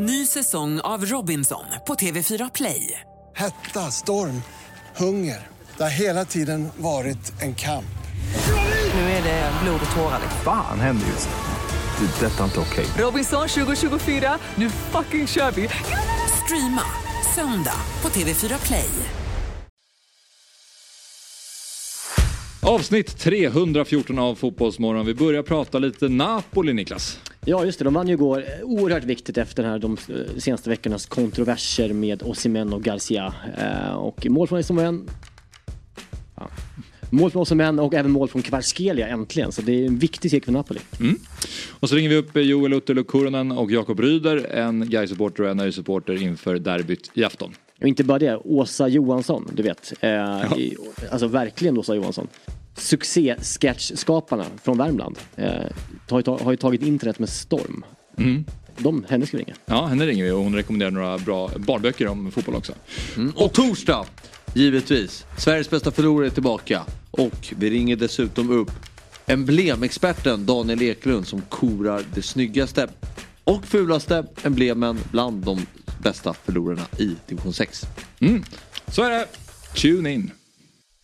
Ny säsong av Robinson på TV4 Play. Hetta, storm, hunger. Det har hela tiden varit en kamp. Nu är det blod och tårar. Fan händer just nu. Det. är Detta är inte okej. Robinson 2024, nu fucking kör vi! Streama söndag på TV4 Play. Avsnitt 314 av Fotbollsmorgon. Vi börjar prata lite Napoli, Niklas. Ja just det, de vann ju igår. Oerhört viktigt efter den här, de senaste veckornas kontroverser med Osimhen och Garcia. Eh, och mål från Osimhen. Ja. Mål från Osimhen och även mål från Kvarskelia äntligen. Så det är en viktig seger för Napoli. Mm. Och så ringer vi upp Joel Uttelo Kurunen och Jakob Ryder, en Gais-supporter och en ÖIS-supporter inför derbyt i afton. Och inte bara det, Åsa Johansson, du vet. Eh, ja. alltså verkligen Åsa Johansson. Succé-sketchskaparna från Värmland eh, har, har ju tagit internet med storm. Mm. De, henne ska vi ringa. Ja, henne ringer vi och hon rekommenderar några bra barnböcker om fotboll också. Mm. Och torsdag, givetvis, Sveriges bästa förlorare är tillbaka. Och vi ringer dessutom upp emblemexperten Daniel Eklund som korar det snyggaste och fulaste emblemen bland de bästa förlorarna i division 6. Mm. Så är det. Tune in.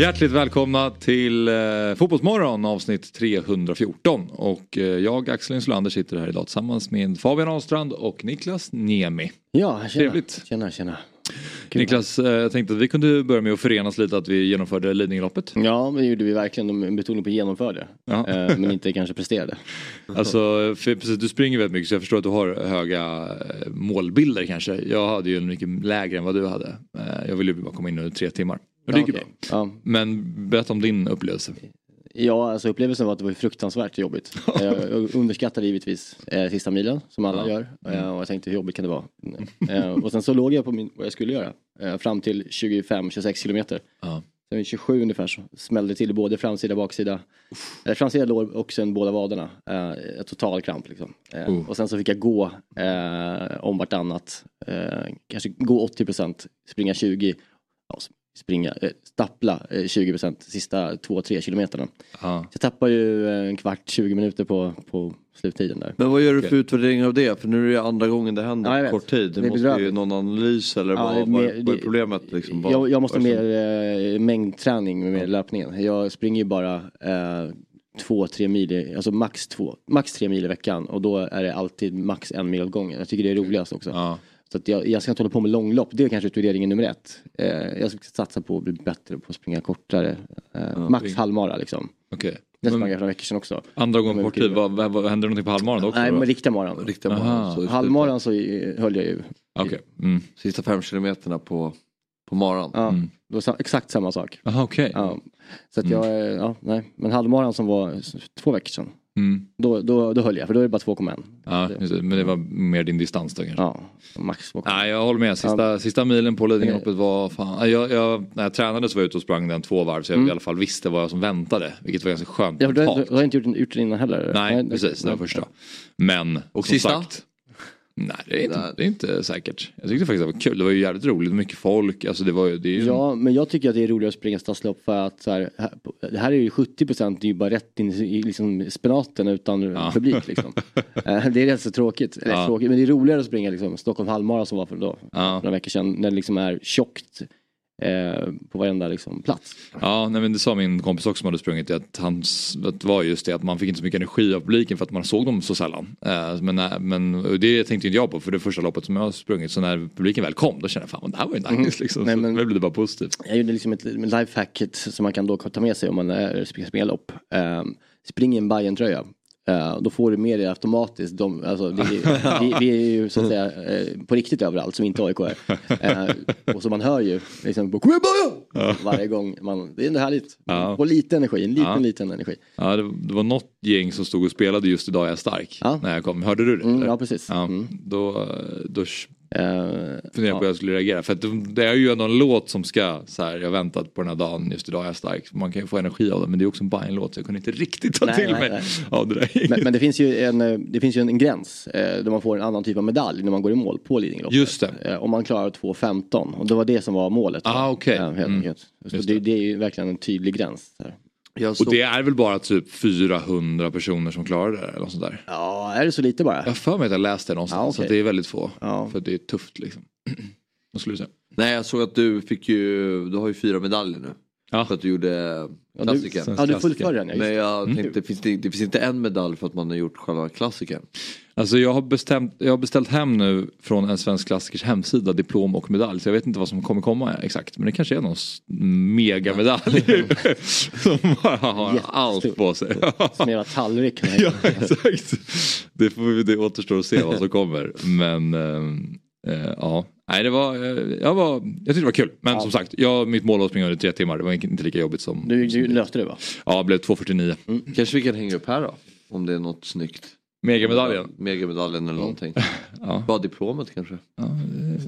Hjärtligt välkomna till eh, Fotbollsmorgon avsnitt 314. Och eh, jag, Axel Insulander, sitter här idag tillsammans med Fabian Ahlstrand och Niklas Niemi. Ja, tjena. Trevligt. Tjena, tjena. Kul. Niklas, eh, jag tänkte att vi kunde börja med att förenas lite att vi genomförde Lidingöloppet. Ja, det gjorde vi verkligen. De betoning på genomförde. Ja. Eh, men inte kanske presterade. Alltså, för, precis, du springer väldigt mycket så jag förstår att du har höga eh, målbilder kanske. Jag hade ju mycket lägre än vad du hade. Jag ville ju bara komma in under tre timmar. Och det gick okay. bra. Ja. Men berätta om din upplevelse. Ja, alltså upplevelsen var att det var fruktansvärt jobbigt. jag underskattade givetvis eh, sista milen som alla ja. gör. Eh, och jag tänkte hur jobbigt kan det vara? Eh, och sen så låg jag på min, vad jag skulle göra. Eh, fram till 25-26 kilometer. Ja. Sen vid 27 ungefär så smällde till både framsida och baksida. Eller framsida lår och sen båda vaderna. Eh, total kramp liksom. Eh, uh. Och sen så fick jag gå eh, om vartannat. Eh, kanske gå 80% springa 20 springa, eh, stappla 20% eh, sista 2-3 kilometerna. Ja. jag tappar ju en kvart, 20 minuter på, på sluttiden där. Men vad gör du för utvärdering av det? För nu är det andra gången det händer ja, på kort tid. Det, det måste ju vad analys eller ja, vad, mer, vad, är problemet? Liksom, jag, jag måste ha mer eh, mängdträning med ja. löpningen. Jag springer ju bara eh, två, tre mil, alltså max två, max tre mil i veckan och då är det alltid max en mil åt gången. Jag tycker det är roligast också. Ja. Så att jag, jag ska inte hålla på med långlopp, det är kanske utvärderingen nummer ett. Eh, jag ska satsa på att bli bättre på att springa kortare. Eh, ja, max halvmara liksom. Okay. Det sprang jag för några veckor sedan också. Andra gången på kort tid, vad, vad, vad, hände någonting på halvmaran också? Nej, men riktiga maran. Riktiga maran halvmaran så höll jag ju. Okay. Mm. Sista fem kilometerna på, på maran. Ja, mm. det var exakt samma sak. Aha, okay. ja, så att mm. jag, ja, nej. Men halvmaran som var två veckor sedan. Mm. Då, då, då höll jag, för då är det bara 2,1. Ja, men det var mer din distans då kanske? Ja, max 2,1. Nej, jag håller med. Sista, ja. sista milen på Lidingöloppet var fan. Jag, jag, när jag tränade så var jag ute och sprang den två varv så jag mm. i alla fall visste vad som väntade. Vilket var ganska skönt. Ja, du, har, du har inte gjort, gjort det innan heller? Nej, Nej precis. Det var första. Men, och sista? Sagt, Nej det är, inte, det är inte säkert. Jag tyckte faktiskt det var kul. Det var ju jävligt roligt. Mycket folk. Alltså det var det är ju ja men jag tycker att det är roligare att springa stadslopp för att så här, det här är ju 70% det är ju bara rätt in i liksom, spenaten utan ja. publik liksom. Eh, det är rätt så tråkigt. Ja. tråkigt. Men det är roligare att springa liksom, Stockholm halvmara som var för då, ja. några veckor sedan. När det liksom är tjockt eh, på varenda liksom, plats. Ja, nej, men det sa min kompis också som hade sprungit att, hans, det var just det att man fick inte så mycket energi av publiken för att man såg dem så sällan. Eh, men, men det tänkte inte jag på för det första loppet som jag har sprungit så när publiken väl kom då kände jag fan det här var ju nice. Mm. Liksom. Nej, men, så blev det bara positivt. Jag gjorde liksom ett lifehack som man kan då ta med sig om man är springer lopp. Eh, spring i en Bajen tröja Uh, då får du med dig automatiskt. De, alltså, vi, vi, vi, är ju så att säga uh, på riktigt överallt som inte AIK är. Uh, och så man hör ju liksom Kom igen bara! Varje gång. Man, det är ändå härligt. Ja. På lite energi, en liten ja. liten energi. Ja, det, det, var något gäng som stod och spelade just idag är jag stark. Ja. När jag kom. Hörde du det? Mm, ja precis. Ja, mm. då, då Eh, Funderar på hur jag skulle reagera. För det- är ju ändå en låt som ska, så här, jag har väntat på den här dagen, just idag är jag stark. Man kan ju få energi av den men det är också en Bajen-låt så jag kunde inte riktigt ta Nej, till nej, mig nej. av det där. Men, men det finns ju en, eh, det finns ju en gräns eh, där man får en annan typ av medalj när man går i mål på Lidingöloppet. Just det. Eh, om man klarar 2.15 och det var det som var målet. Ah, okej. Eh, helt Mm. det. det är ju verkligen en tydlig gräns. Där. Jag Och såg, det är väl bara typ 400 personer som klarar det eller något sånt där. Ja, är det så lite bara? Jag har för mig att jag läste det någonstans, Ja, okej. så att det är väldigt få. Ja. För det är tufft liksom. Vad skulle du säga? nej, jag såg att du fick ju, du har ju fyra medaljer nu. Ja. För att du gjorde Ja, du, klassikern. ja, du fullföljer den ja. Men jag Mm. tänkte, finns det, det finns inte en medalj för att man har gjort själva klassikern? Alltså jag har, bestämt, jag har beställt hem nu från en svensk klassikers hemsida diplom och medalj. Så jag vet inte vad som kommer komma exakt. Men det kanske är någon megamedalj. som bara har Jättestor. allt på sig. Som en jävla tallrik. ja exakt. Det, får vi, det återstår att se vad som kommer. Men eh, ja. Nej, det var, eh, jag, var, jag tyckte det var kul. Men som sagt, jag, mitt mål var att springa under tre timmar. Det var inte lika jobbigt som... Du, du löste det va? Ja, det blev 2.49. Kanske vi kan hänga upp här då? Om det är något snyggt. Megamedaljen. Megamedaljen eller någonting. Ja. Bara diplomet kanske. Ja,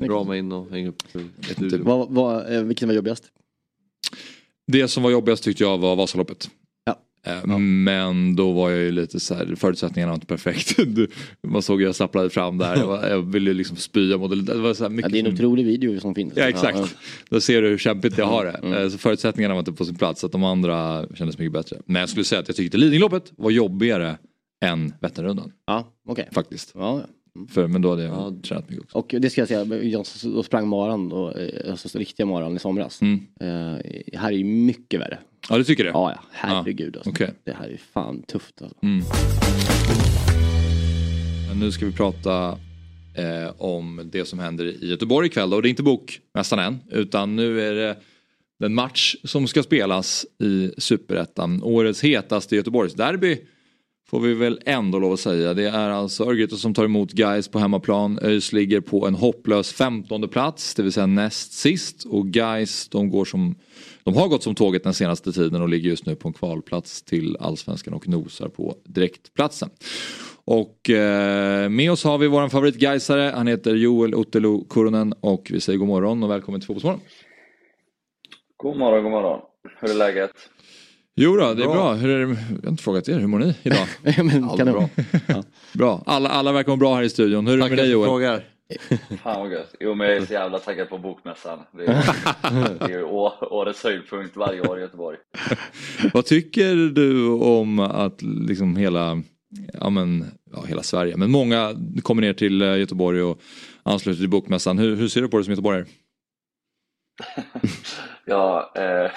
Rama in och hänga upp. Vad, vad, eh, vilken var jobbigast? Det som var jobbigast tyckte jag var Vasaloppet. Ja. Eh, Men då var jag ju lite så här, förutsättningarna var inte perfekt. Du, man såg hur jag stapplade fram där. Jag, var, jag ville liksom spya det. Var så här Ja, mycket det är en otrolig video som finns. Ja exakt. Då ser du hur kämpigt jag har det. Mm. Eh, Så förutsättningarna var inte på sin plats. Så att de andra kändes mycket bättre. Men jag skulle säga att jag tyckte Lidingöloppet var jobbigare än Vätternrundan. Ja, okej. Faktiskt. Ja, ja. För, men då hade jag tränat mycket också. Och det ska jag säga, jag sprang maran då, eh, alltså riktiga maran i somras. Mm. Eh, här är ju mycket värre. Ja du tycker det? Ja, ja, herregud alltså. Okej. Det här är fan tufft alltså. Mm. Men nu ska vi prata eh, om det som händer i Göteborg ikväll. då. Och det är inte bokmässan än. Utan nu är det den match som ska spelas i Superettan. Årets hetaste Göteborgsderby. Får vi väl ändå lov att säga. Det är alltså Örgryte som tar emot Gais på hemmaplan. ÖIS ligger på en hopplös femtonde plats. Det vill säga näst sist. Och Gais de går som de har gått som tåget den senaste tiden och ligger just nu på en kvalplats till allsvenskan och nosar på direktplatsen. Och eh, med oss har vi våran favorit Gaisare. Han heter Joel Ottelo Kuronen och vi säger god morgon och välkommen till Fotbollsmorgon. God morgon, god morgon. Hur är läget? Jo då, det är Bra. bra. Hur är det? Jag har inte frågat er, hur mår ni idag? Men, Allt bra. bra, alla, alla verkar må bra här i studion. Hur är det med dig Joel? frågar. Fan vad gött. Jo men jag är så jävla taggad på bokmässan. Det är, det är ju å- årets höjdpunkt varje år i Göteborg. Vad tycker du om att liksom hela, ja men, ja hela Sverige, men många kommer ner till eh, Göteborg och ansluter till bokmässan. Hur, hur ser du på det som göteborgare? Ja, eh,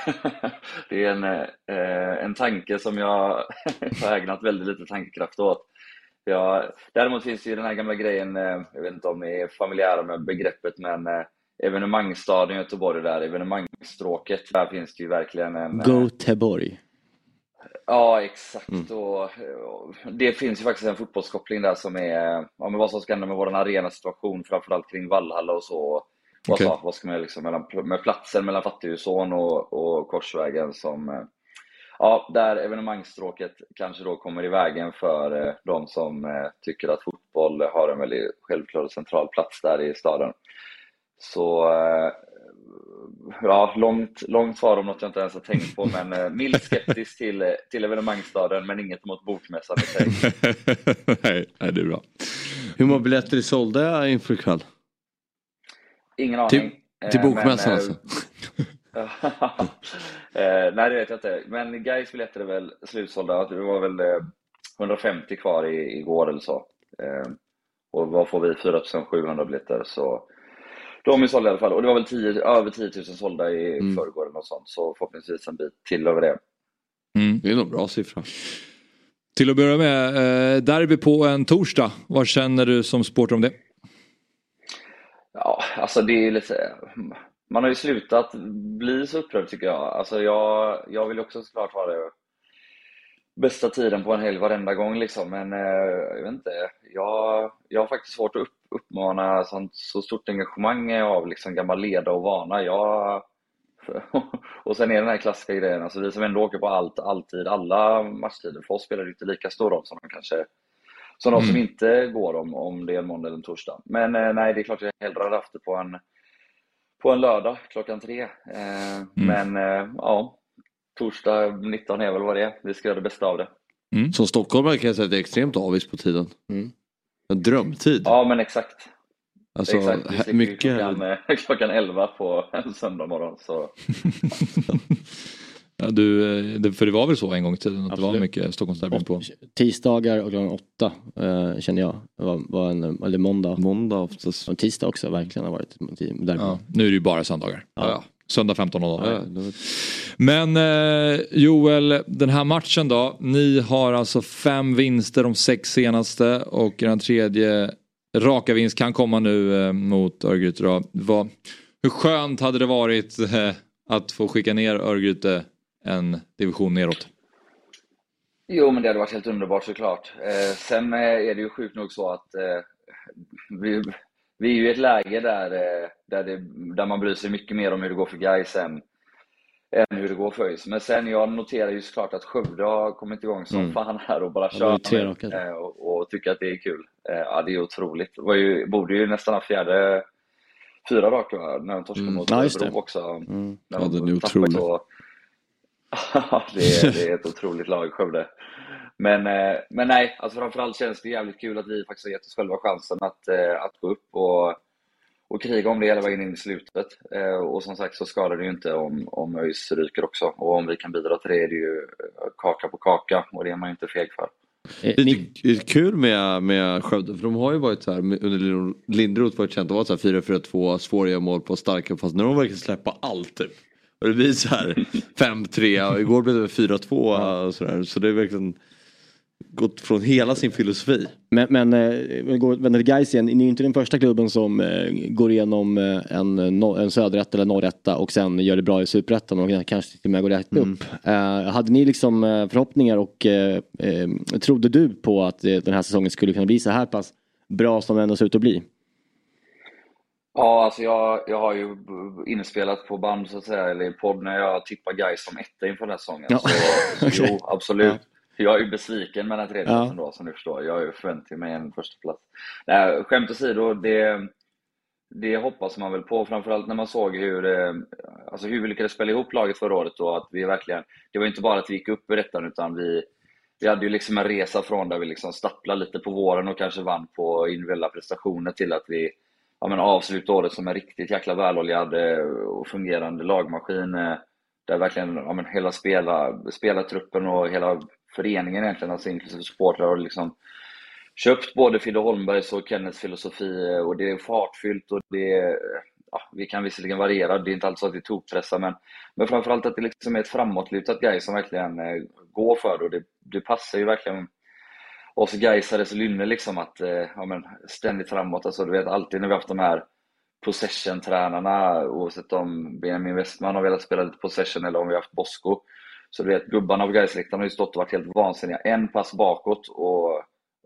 det är en, eh, en tanke som jag har ägnat väldigt lite tankekraft åt. Ja, däremot finns ju den här gamla grejen, eh, jag vet inte om ni är familjära med begreppet, men eh, evenemangsstaden Göteborg där, evenemangsstråket, där finns det ju verkligen en... eh, Go Teborg. Ja, exakt. Och, och det finns ju faktiskt en fotbollskoppling där som är ja, men vad som ska hända med vår arenasituation, framförallt kring Vallhalla och så. Vad, så, vad ska man liksom mellan, med platsen mellan Fattighusån och, och Korsvägen som eh, Ja, där evenemangsstråket kanske då kommer i vägen för eh, de som eh, tycker att fotboll har en väldigt självklar och central plats där i staden. Så eh, ja, långt, långt svar om något jag inte ens har tänkt på, men eh, milt skeptisk till, till evenemangsstaden, men inget emot bokmässan i sig. nej, nej, det är bra. Hur många biljetter är sålda inför ikväll? Ingen aning. Till, till Eh, bokmässan men, alltså? eh, nej, det vet jag inte. Men Gais biljetter är väl slutsålda. Det var väl eh, 150 kvar i, igår eller så. Eh, och vad får vi? 4700 biljetter. Så de är sålda i alla fall. Och det var väl 10, över 10 000 sålda i Mm. förrgår något sånt. Så förhoppningsvis en bit till över det. Mm. Det är nog bra siffra. Till att börja med, eh, derby på en torsdag. Vad känner du som supporter om det? Ja, alltså det är lite... Man har ju slutat bli så upprörd tycker jag. Alltså jag, jag vill också såklart ha det bästa tiden på en helg varenda gång liksom. Men eh, jag vet inte. Jag, jag har faktiskt svårt att upp, uppmana sånt, så stort engagemang av liksom gammal leda och vana. Jag, och sen är den här klassiska grejen, alltså vi som ändå åker på allt, alltid, alla matchtider, för oss spelar det inte lika stor roll som de kanske som de som inte går om, om det är en måndag eller en torsdag. Men eh, nej, det är klart jag hellre hade haft det på en, på en lördag klockan tre. Eh, Men eh, ja, torsdag 19 är väl vad det är. Vi ska göra det bästa av det. Som stockholmare kan jag säga att det är extremt avis på tiden. Mm. En drömtid. Ja, men exakt. alltså, exakt. Vi mycket klockan, eh, klockan 11 på en söndag morgon. Så. Ja, du, eh, det, för det var väl så en gång i tiden att det var Absolut. mycket Stockholmsderbyn på. Tisdagar och klockan åtta eh, känner jag. Var, var en, eller måndag. måndag oftast. Och tisdag också verkligen har varit derby. Ja, nu är det ju bara söndagar. Ja, ja. Söndag 15.00. Ja, var- Men eh, Joel, den här matchen då. Ni har alltså fem vinster de sex senaste och den tredje raka vinst kan komma nu eh, mot Örgryte. Hur skönt hade det varit eh, att få skicka ner Örgryte en division neråt? Jo, men det hade varit helt underbart såklart. Eh, sen eh, är det ju sjukt nog så att eh, vi, vi är ju i ett läge där, eh, där, det, där man bryr sig mycket mer om hur det går för Gais än, än hur det går för ÖIS. Men sen, jag noterar ju såklart att Skövde har kommit igång som Mm. fan här och bara kör med, eh, och, och tycker att det är kul. Eh, ja, det är otroligt. Det var ju, borde ju nästan ha fjärde, fyra raka när de torskade Mm. mot. Örebro också. Mm. Ja, de den är otrolig. Ja, det, är, det är ett otroligt lag, Skövde. Men, eh, men nej, alltså framförallt känns det jävligt kul att vi faktiskt har gett oss själva chansen att, eh, att gå upp och, och kriga om det hela vägen in i slutet. Eh, Och som sagt så skadar det ju inte om, om ÖIS ryker också. Och om vi kan bidra till det är det ju kaka på kaka och det är man ju inte feg för. Det är kul med, med Skövde för de har ju varit så här med- under Lin- Lindroth varit känt att vara så här 4-4-2, svåra mål på, starka fast när de verkar släppa allt typ. Och det blir så här 5-3 och igår blev det 4-2 och sådär. Så det är verkligen gått från hela sin filosofi. men men eh, vänder till Gais igen. Ni är ju inte den första klubben som eh, går igenom eh, en, no- en söderrätt eller norrätta och sen gör det bra i superettan och kanske till och med går rätt upp. Eh, hade ni liksom eh, förhoppningar och eh, eh, trodde du på att eh, den här säsongen skulle kunna bli så här pass bra som den ser ut att bli? Ja, alltså jag, jag har ju inspelat på band så att säga, eller i podd när jag tippar Gais som etta inför den här säsongen. Ja, Så, okej. jo, absolut. Jag är ju besviken med den här tredjeplatsen Ja. då, som du förstår. Jag förväntat mig en första plats. Nej, skämt åsido, det, det hoppas man väl på. Framförallt när man såg hur, eh, alltså hur vi lyckades spela ihop laget förra året. Och att vi verkligen, det var inte bara att vi gick upp i detta, utan vi, vi hade ju liksom en resa från där vi liksom stapplade lite på våren och kanske vann på individuella prestationer till att vi ja, men avslutade året som en riktigt jäkla väloljad eh, och fungerande lagmaskin. Eh, där verkligen ja, men hela spela, spelartruppen och hela föreningen egentligen, alltså inklusive supportrar, har liksom köpt både Fidde Holmbergs och Kennets filosofi eh, och det är fartfyllt och det är, ja, vi kan visserligen variera, det är inte alltid så att vi tokpressar men, men framförallt att det liksom är ett framåtlutat grej som verkligen går för det och det, det passar ju verkligen oss Gaisares lynne liksom att eh, ja, men ständigt framåt. Alltså, du vet alltid när vi haft de här possession-tränarna, oavsett om Benjamin Westman har velat spela lite possession eller om vi har haft Bosko. Så du vet, gubbarna på Gaisläktaren har ju stått och varit helt vansinniga. En pass bakåt och,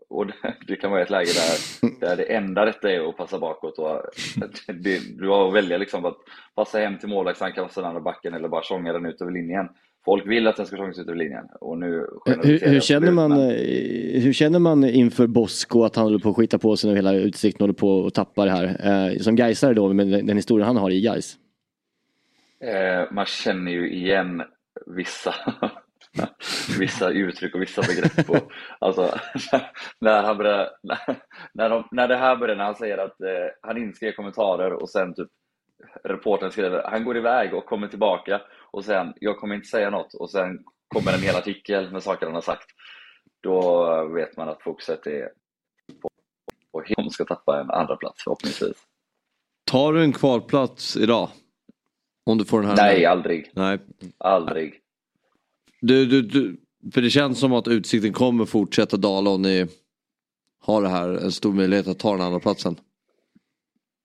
och det, det kan vara ett läge där, där det enda rätta är att passa bakåt. Och det, du har att välja liksom att passa hem till målvakten, passa den andra backen eller bara tjonga den ut över linjen. Folk vill att den ska tjongas ut över linjen. Och nu Hur, generaliserar hur, jag känner man, men- eh, hur känner man inför Bosko att han håller på att skita på sig och hela utsikten håller på att tappa det här? Eh, som Gaisare då, med den, den historien han har i Gais. Eh, man känner ju igen vissa, vissa uttryck och vissa begrepp. Och, alltså, när, han börjar, när, när, de, när det här börjar, när han säger att eh, han inskrev kommentarer och sen typ reportern skriver han går iväg och kommer tillbaka och sen jag kommer inte säga något och sen kommer en hel artikel med saker han har sagt. Då vet man att fokuset är på, på hur de ska tappa en andra plats förhoppningsvis. Tar du en kvalplats idag? Om du får den här? Nej, aldrig. Nej. Aldrig. Du, du, du, för det känns som att Utsikten kommer fortsätta dala om ni har det här, en stor möjlighet att ta den andra platsen.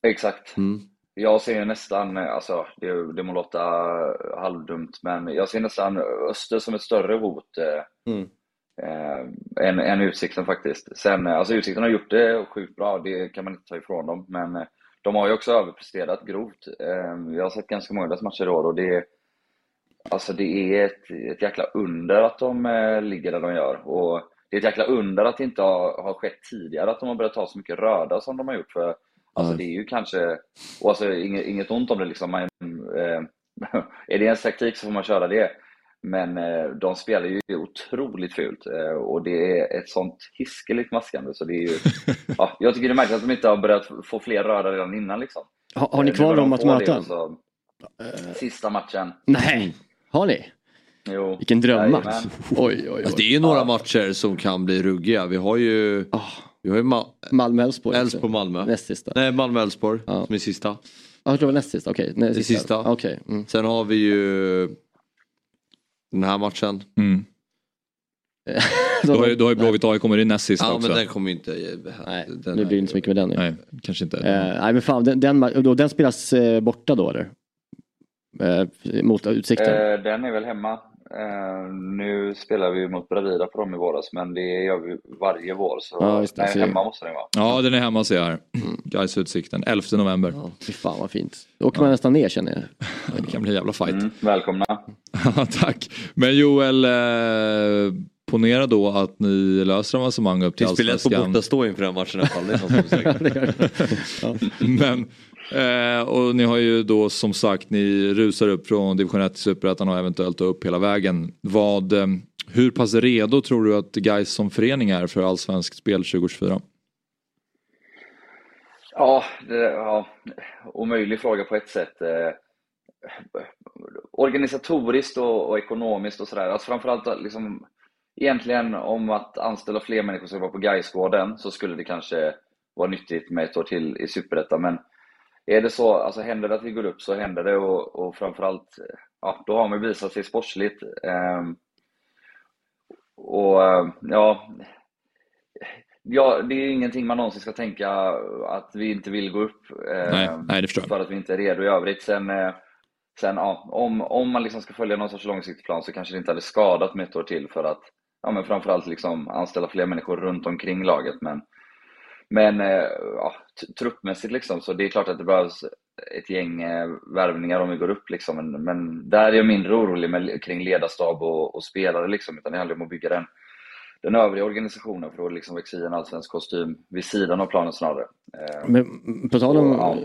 Exakt. Mm. Jag ser nästan, alltså det, det må låta halvdumt, men jag ser nästan Öster som ett större hot eh, Mm. eh, än, än Utsikten faktiskt. Sen, eh, alltså Utsikten har gjort det sjukt bra, det kan man inte ta ifrån dem, men eh, de har ju också överpresterat grovt. Eh, jag har sett ganska många deras matcher i år och det, alltså det är ett, ett jäkla under att de eh, ligger där de gör. Och det är ett jäkla under att det inte har, har skett tidigare att de har börjat ta så mycket röda som de har gjort. För alltså, Ja. det är ju kanske, och alltså, inget, inget ont om det liksom. Man, eh, är det ens taktik så får man köra det. Men eh, de spelar ju otroligt fult eh, och det är ett sånt hiskeligt maskande så det är ju, ja, jag tycker det är märkligt att de inte har börjat få fler röda redan innan liksom. Har, har ni Eh, kvar dem de att möta? så- Sista matchen. Nej, har ni? Jo. Vilken drömmatch. Oj, oj, oj. Alltså, det är ju några matcher som kan bli ruggiga. Vi har ju, Ah, vi har ju Ma- Malmö-Elfsborg. också. Elfsborg Malmö. Näst sista. Nej Malmö-Elfsborg Ja. som är sista. Ja, jag tror det var näst sista. Okej, näst Det sista. Okej. Mm. Sen har vi ju den här matchen. Mm. Då har ju, då har ju Blåvitt AIK kommer det näst sist Ja också. men den kommer ju inte... Nej, den nu blir det inte så mycket med den. nu. Nej, kanske inte. Eh, nej men fan, den, den, då, den spelas eh, borta då eller? Eh, mot Utsikten? Eh, den är väl hemma. Eh, nu spelar vi ju mot Bravida på dem i våras, men det gör vi varje vår. Så, Ja, just det. nej, hemma måste den vara. Ja, den är hemma ser jag här. Gais Utsikten, 11 november. Ja, fy fan vad fint. Då åker man nästan ner känner jag. Det kan bli en jävla fight. Mm, välkomna. Ja, Tack. Men Joel, eh, ponera då att ni löser avancemang upp till Det spelar på Allsvenskan. borta stå inför den matchen i alla fall. Det är som säkert. Det. Men, eh, och ni har ju då som sagt, ni rusar upp från division 1 till superettan och eventuellt upp hela vägen. Vad, eh, hur pass redo tror du att Gais som förening är för allsvenskt spel 2024? Ja, det, ja, omöjlig fråga på ett sätt. Eh, organisatoriskt och, och ekonomiskt och sådär. Alltså framförallt liksom, egentligen om att anställa fler människor som jobbar på Gaisgården så skulle det kanske vara nyttigt med ett år till i Superettan. Men är det så, alltså händer det att vi går upp så händer det och, och framförallt, ja, då har man visat sig sportsligt. Ehm, och eh, ja, ja, det är ingenting man någonsin ska tänka att vi inte vill gå upp. eh, Nej, nej. För att vi inte är redo i övrigt. Sen, eh, sen ja, om, om man liksom ska följa någon sorts långsiktig plan så kanske det inte hade skadat med ett år till för att ja, men framförallt liksom anställa fler människor runt omkring laget. Men, men eh, ja, truppmässigt liksom, så det är klart att det behövs ett gäng eh, värvningar om vi går upp. Liksom. Men, men där är jag mindre orolig med, kring ledarstab och, och spelare, liksom, utan det handlar om att bygga den, den övriga organisationen för att liksom växa i en allsvensk kostym vid sidan av planen snarare. Eh, Men på tal om, Ja.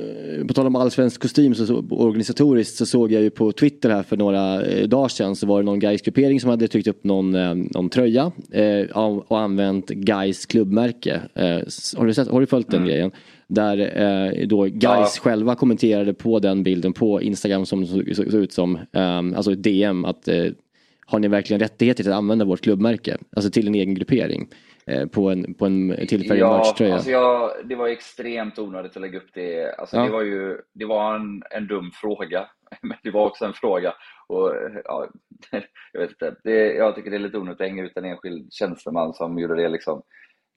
eh, på tal om allsvensk kostym så, så organisatoriskt så såg jag ju på Twitter här för några eh, dagar sedan så var det någon Gais gruppering som hade tryckt upp någon, någon tröja eh, och använt Gais klubbmärke. Eh, har, du sett, har du följt den grejen? Där eh, då Gais Ja. själva kommenterade på den bilden på Instagram som såg, såg såg ut som, alltså ett DM att har ni verkligen rättigheter till att använda vårt klubbmärke? Alltså till en egen gruppering. Eh, på en, på en tillfällig Ja, matchtröja. alltså jag, det var extremt onödigt att lägga upp det. Alltså Ja. det var ju det var en, en dum fråga, men det var också en fråga. Och, ja, jag vet inte. Det, jag tycker det är lite onödigt att hänga ut en enskild tjänsteman som gjorde det. Liksom.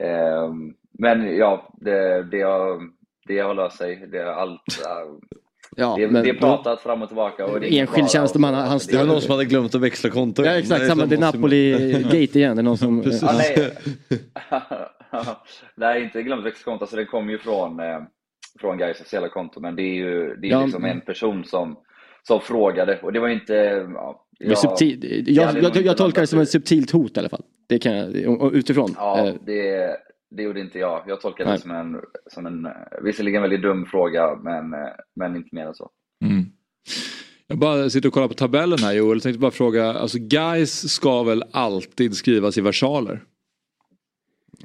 Ehm, men ja, det, det, har, det har löst sig. Det, har allt, Ja, det, men- det är pratat fram och tillbaka. Och det Enskild tjänsteman, Och- han Det var någon som hade glömt att växla konto. Ja exakt, samma, det är Napoli-gate igen. Det är någon som... Ja, nej. nej, inte glömt växelkonto. Alltså det kommer ju från, eh, från Gais officiella konto, men det är ju det är Ja, liksom en person som, som frågade och det var inte... Ja, jag- subtil, det jag, jag, jag, inte tolkar det som ett subtilt hot i alla fall. Det kan jag, utifrån. Ja, Eh, det, det gjorde inte jag. Jag tolkade Nej. det som en, som en visserligen väldigt dum fråga, men, men inte mer än så. Mm. Jag bara sitter och kollar på tabellen här Joel. Jag tänkte bara fråga, alltså guys ska väl alltid skrivas i versaler?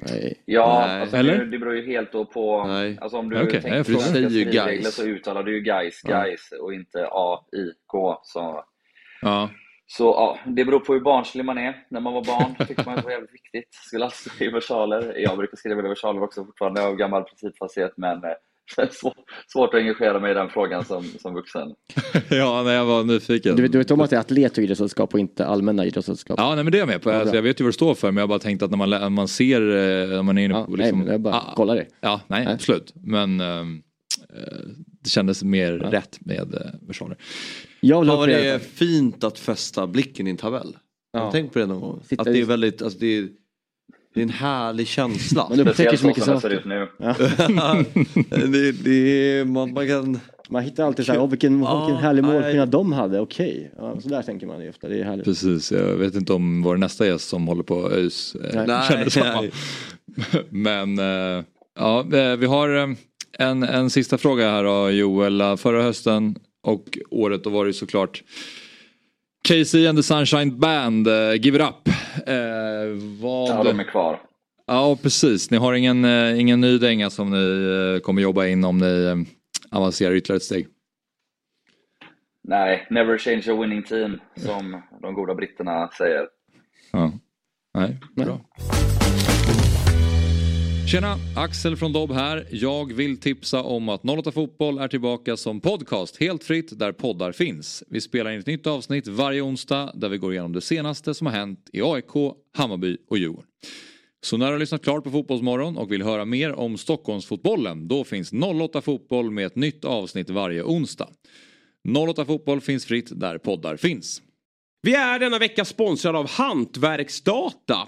nej. Ja, Nej. alltså Eller? Det, det beror ju helt då på... Nej. Alltså om du Okej, tänker på skrivregler så uttalar du ju Gais, Ja. Gais och inte A-I-K. Så, Ja. Så ja, det beror på hur barnslig man är. När man var barn tyckte man att det var jävligt viktigt. Skulle alltid skriva versaler. Jag brukar skriva versaler också fortfarande av gammal principfasthet, men eh, svår, svårt att engagera mig i den frågan som, som vuxen. ja, nej, jag var nyfiken. Du, du vet om att det är atlet och idrottssällskap och inte allmänna idrottssällskap? Ja, nej, men det är jag med på. Ja, Alltså, jag vet ju vad det står för, men jag bara tänkte att när man, man ser, eh, när man är inne Ja, på... nej, Liksom, men jag bara ah, kollar det. Ja, nej, Nej. absolut. Men eh, det kändes mer rätt med eh, versaler. Jag vill upp det är fint att fästa blicken i en tabell. Ja. du tänkt på det någon gång? Sitta Att det är väldigt, alltså det är, det är en härlig känsla. Man upptäcker Speciellt så mycket saker. nu. det, det är, man, man kan Man hittar alltid så här, oh, vilken, ja, vilken härlig målskillnad de hade, okej. Okay. Ja, så där tänker man ju ofta, det är härligt. Precis, jag vet inte om vår nästa gäst som håller på ÖIS eh, känner samma. Men eh, ja, eh, vi har eh, en, en sista fråga här då Joel. Förra hösten och året då var det såklart Casey and the Sunshine Band, uh, Give It Up. Uh, vad... Ja, de är kvar. Ja, precis. Ni har ingen, uh, ingen ny dänga som ni uh, kommer jobba in om ni avancerar ytterligare ett steg? Nej, never change a winning team som de goda britterna säger. Ja. Nej, bra. Tjena! Axel från Dobb här. Jag vill tipsa om att 08 Fotboll är tillbaka som podcast helt fritt där poddar finns. Vi spelar in ett nytt avsnitt varje onsdag där vi går igenom det senaste som har hänt i AIK, Hammarby och Djurgården. Så när du har lyssnat klart på Fotbollsmorgon och vill höra mer om Stockholmsfotbollen då finns 08 Fotboll med ett nytt avsnitt varje onsdag. 08 Fotboll finns fritt där poddar finns. Vi är denna vecka sponsrade av Hantverksdata.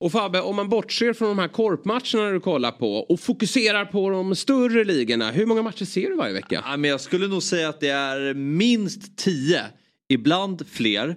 Och Fabbe, om man bortser från de här korpmatcherna du kollar på och fokuserar på de större ligorna. Hur många matcher ser du varje vecka? Ja, men jag skulle nog säga att det är minst tio. Ibland fler.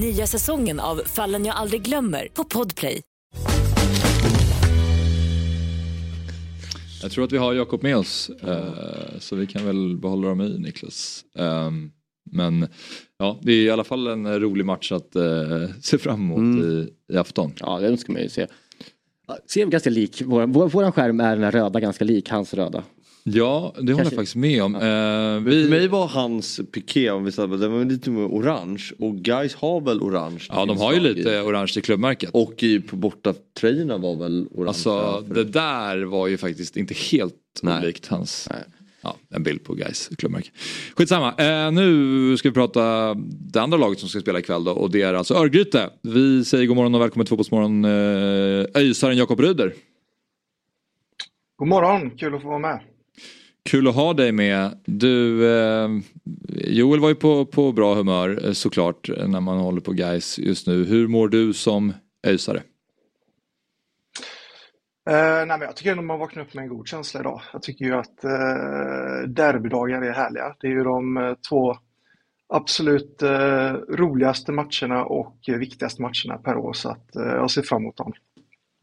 Nya säsongen av Fallen jag aldrig glömmer på Podplay. Jag tror att vi har Jakob med oss eh, så vi kan väl behålla dem i Niklas. Um, men ja, det är i alla fall en rolig match att uh, se fram emot mm. i, i afton. Ja, det ska man ju se. Ser ganska lik, vår, vår skärm är den här röda ganska lik hans röda. Ja, det håller jag faktiskt med om. Ja. Uh, vi... För mig var hans piké, om vi säger den var lite mer orange och guys har väl orange? Ja, de har ju lite i. orange i klubbmärket. Och i, på bortatröjorna var väl orange? Alltså det där var ju faktiskt inte helt olikt hans. Nej ja, en bild på guys klubbmärke. Skitsamma, eh, nu ska vi prata det andra laget som ska spela ikväll då och det är alltså Örgryte. Vi säger god morgon och välkommen till Fotbollsmorgon eh, Öjsaren Jakob Ryder. God morgon, kul att få vara med. Kul att ha dig med. Du, eh, Joel var ju på, på bra humör eh, såklart när man håller på guys just nu. Hur mår du som öjsare? Uh, nej, men jag tycker ändå man vaknar upp med en god känsla idag. Jag tycker ju att uh, derbydagar är härliga. Det är ju de uh, två absolut uh, roligaste matcherna och viktigaste matcherna per år så att jag ser fram emot dem.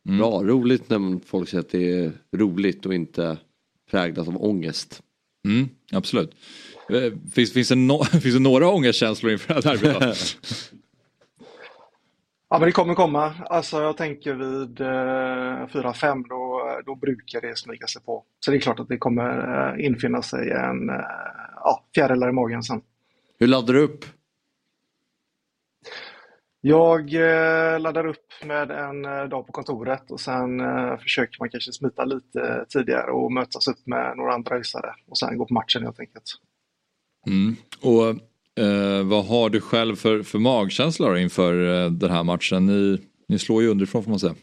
Mm. Bra, roligt när folk säger att det är roligt och inte präglat av ångest. Mm, absolut. Finns, finns, det no finns det några ångestkänslor inför det här derbyt? Ja, men det kommer komma. Alltså jag tänker vid eh, 4-5 då, då brukar det smyga sig på. Så det är klart att det kommer eh, infinna sig en eh, ja, fjärilar i magen sen. Hur laddar du upp? Jag eh, laddar upp med en eh, dag på kontoret och sen eh, försöker man kanske smita lite tidigare och mötas upp med några andra husare och sen gå på matchen helt enkelt. Mm. Och Eh, vad har du själv för, för magkänsla inför den här matchen? Ni, ni slår ju underifrån får man säga.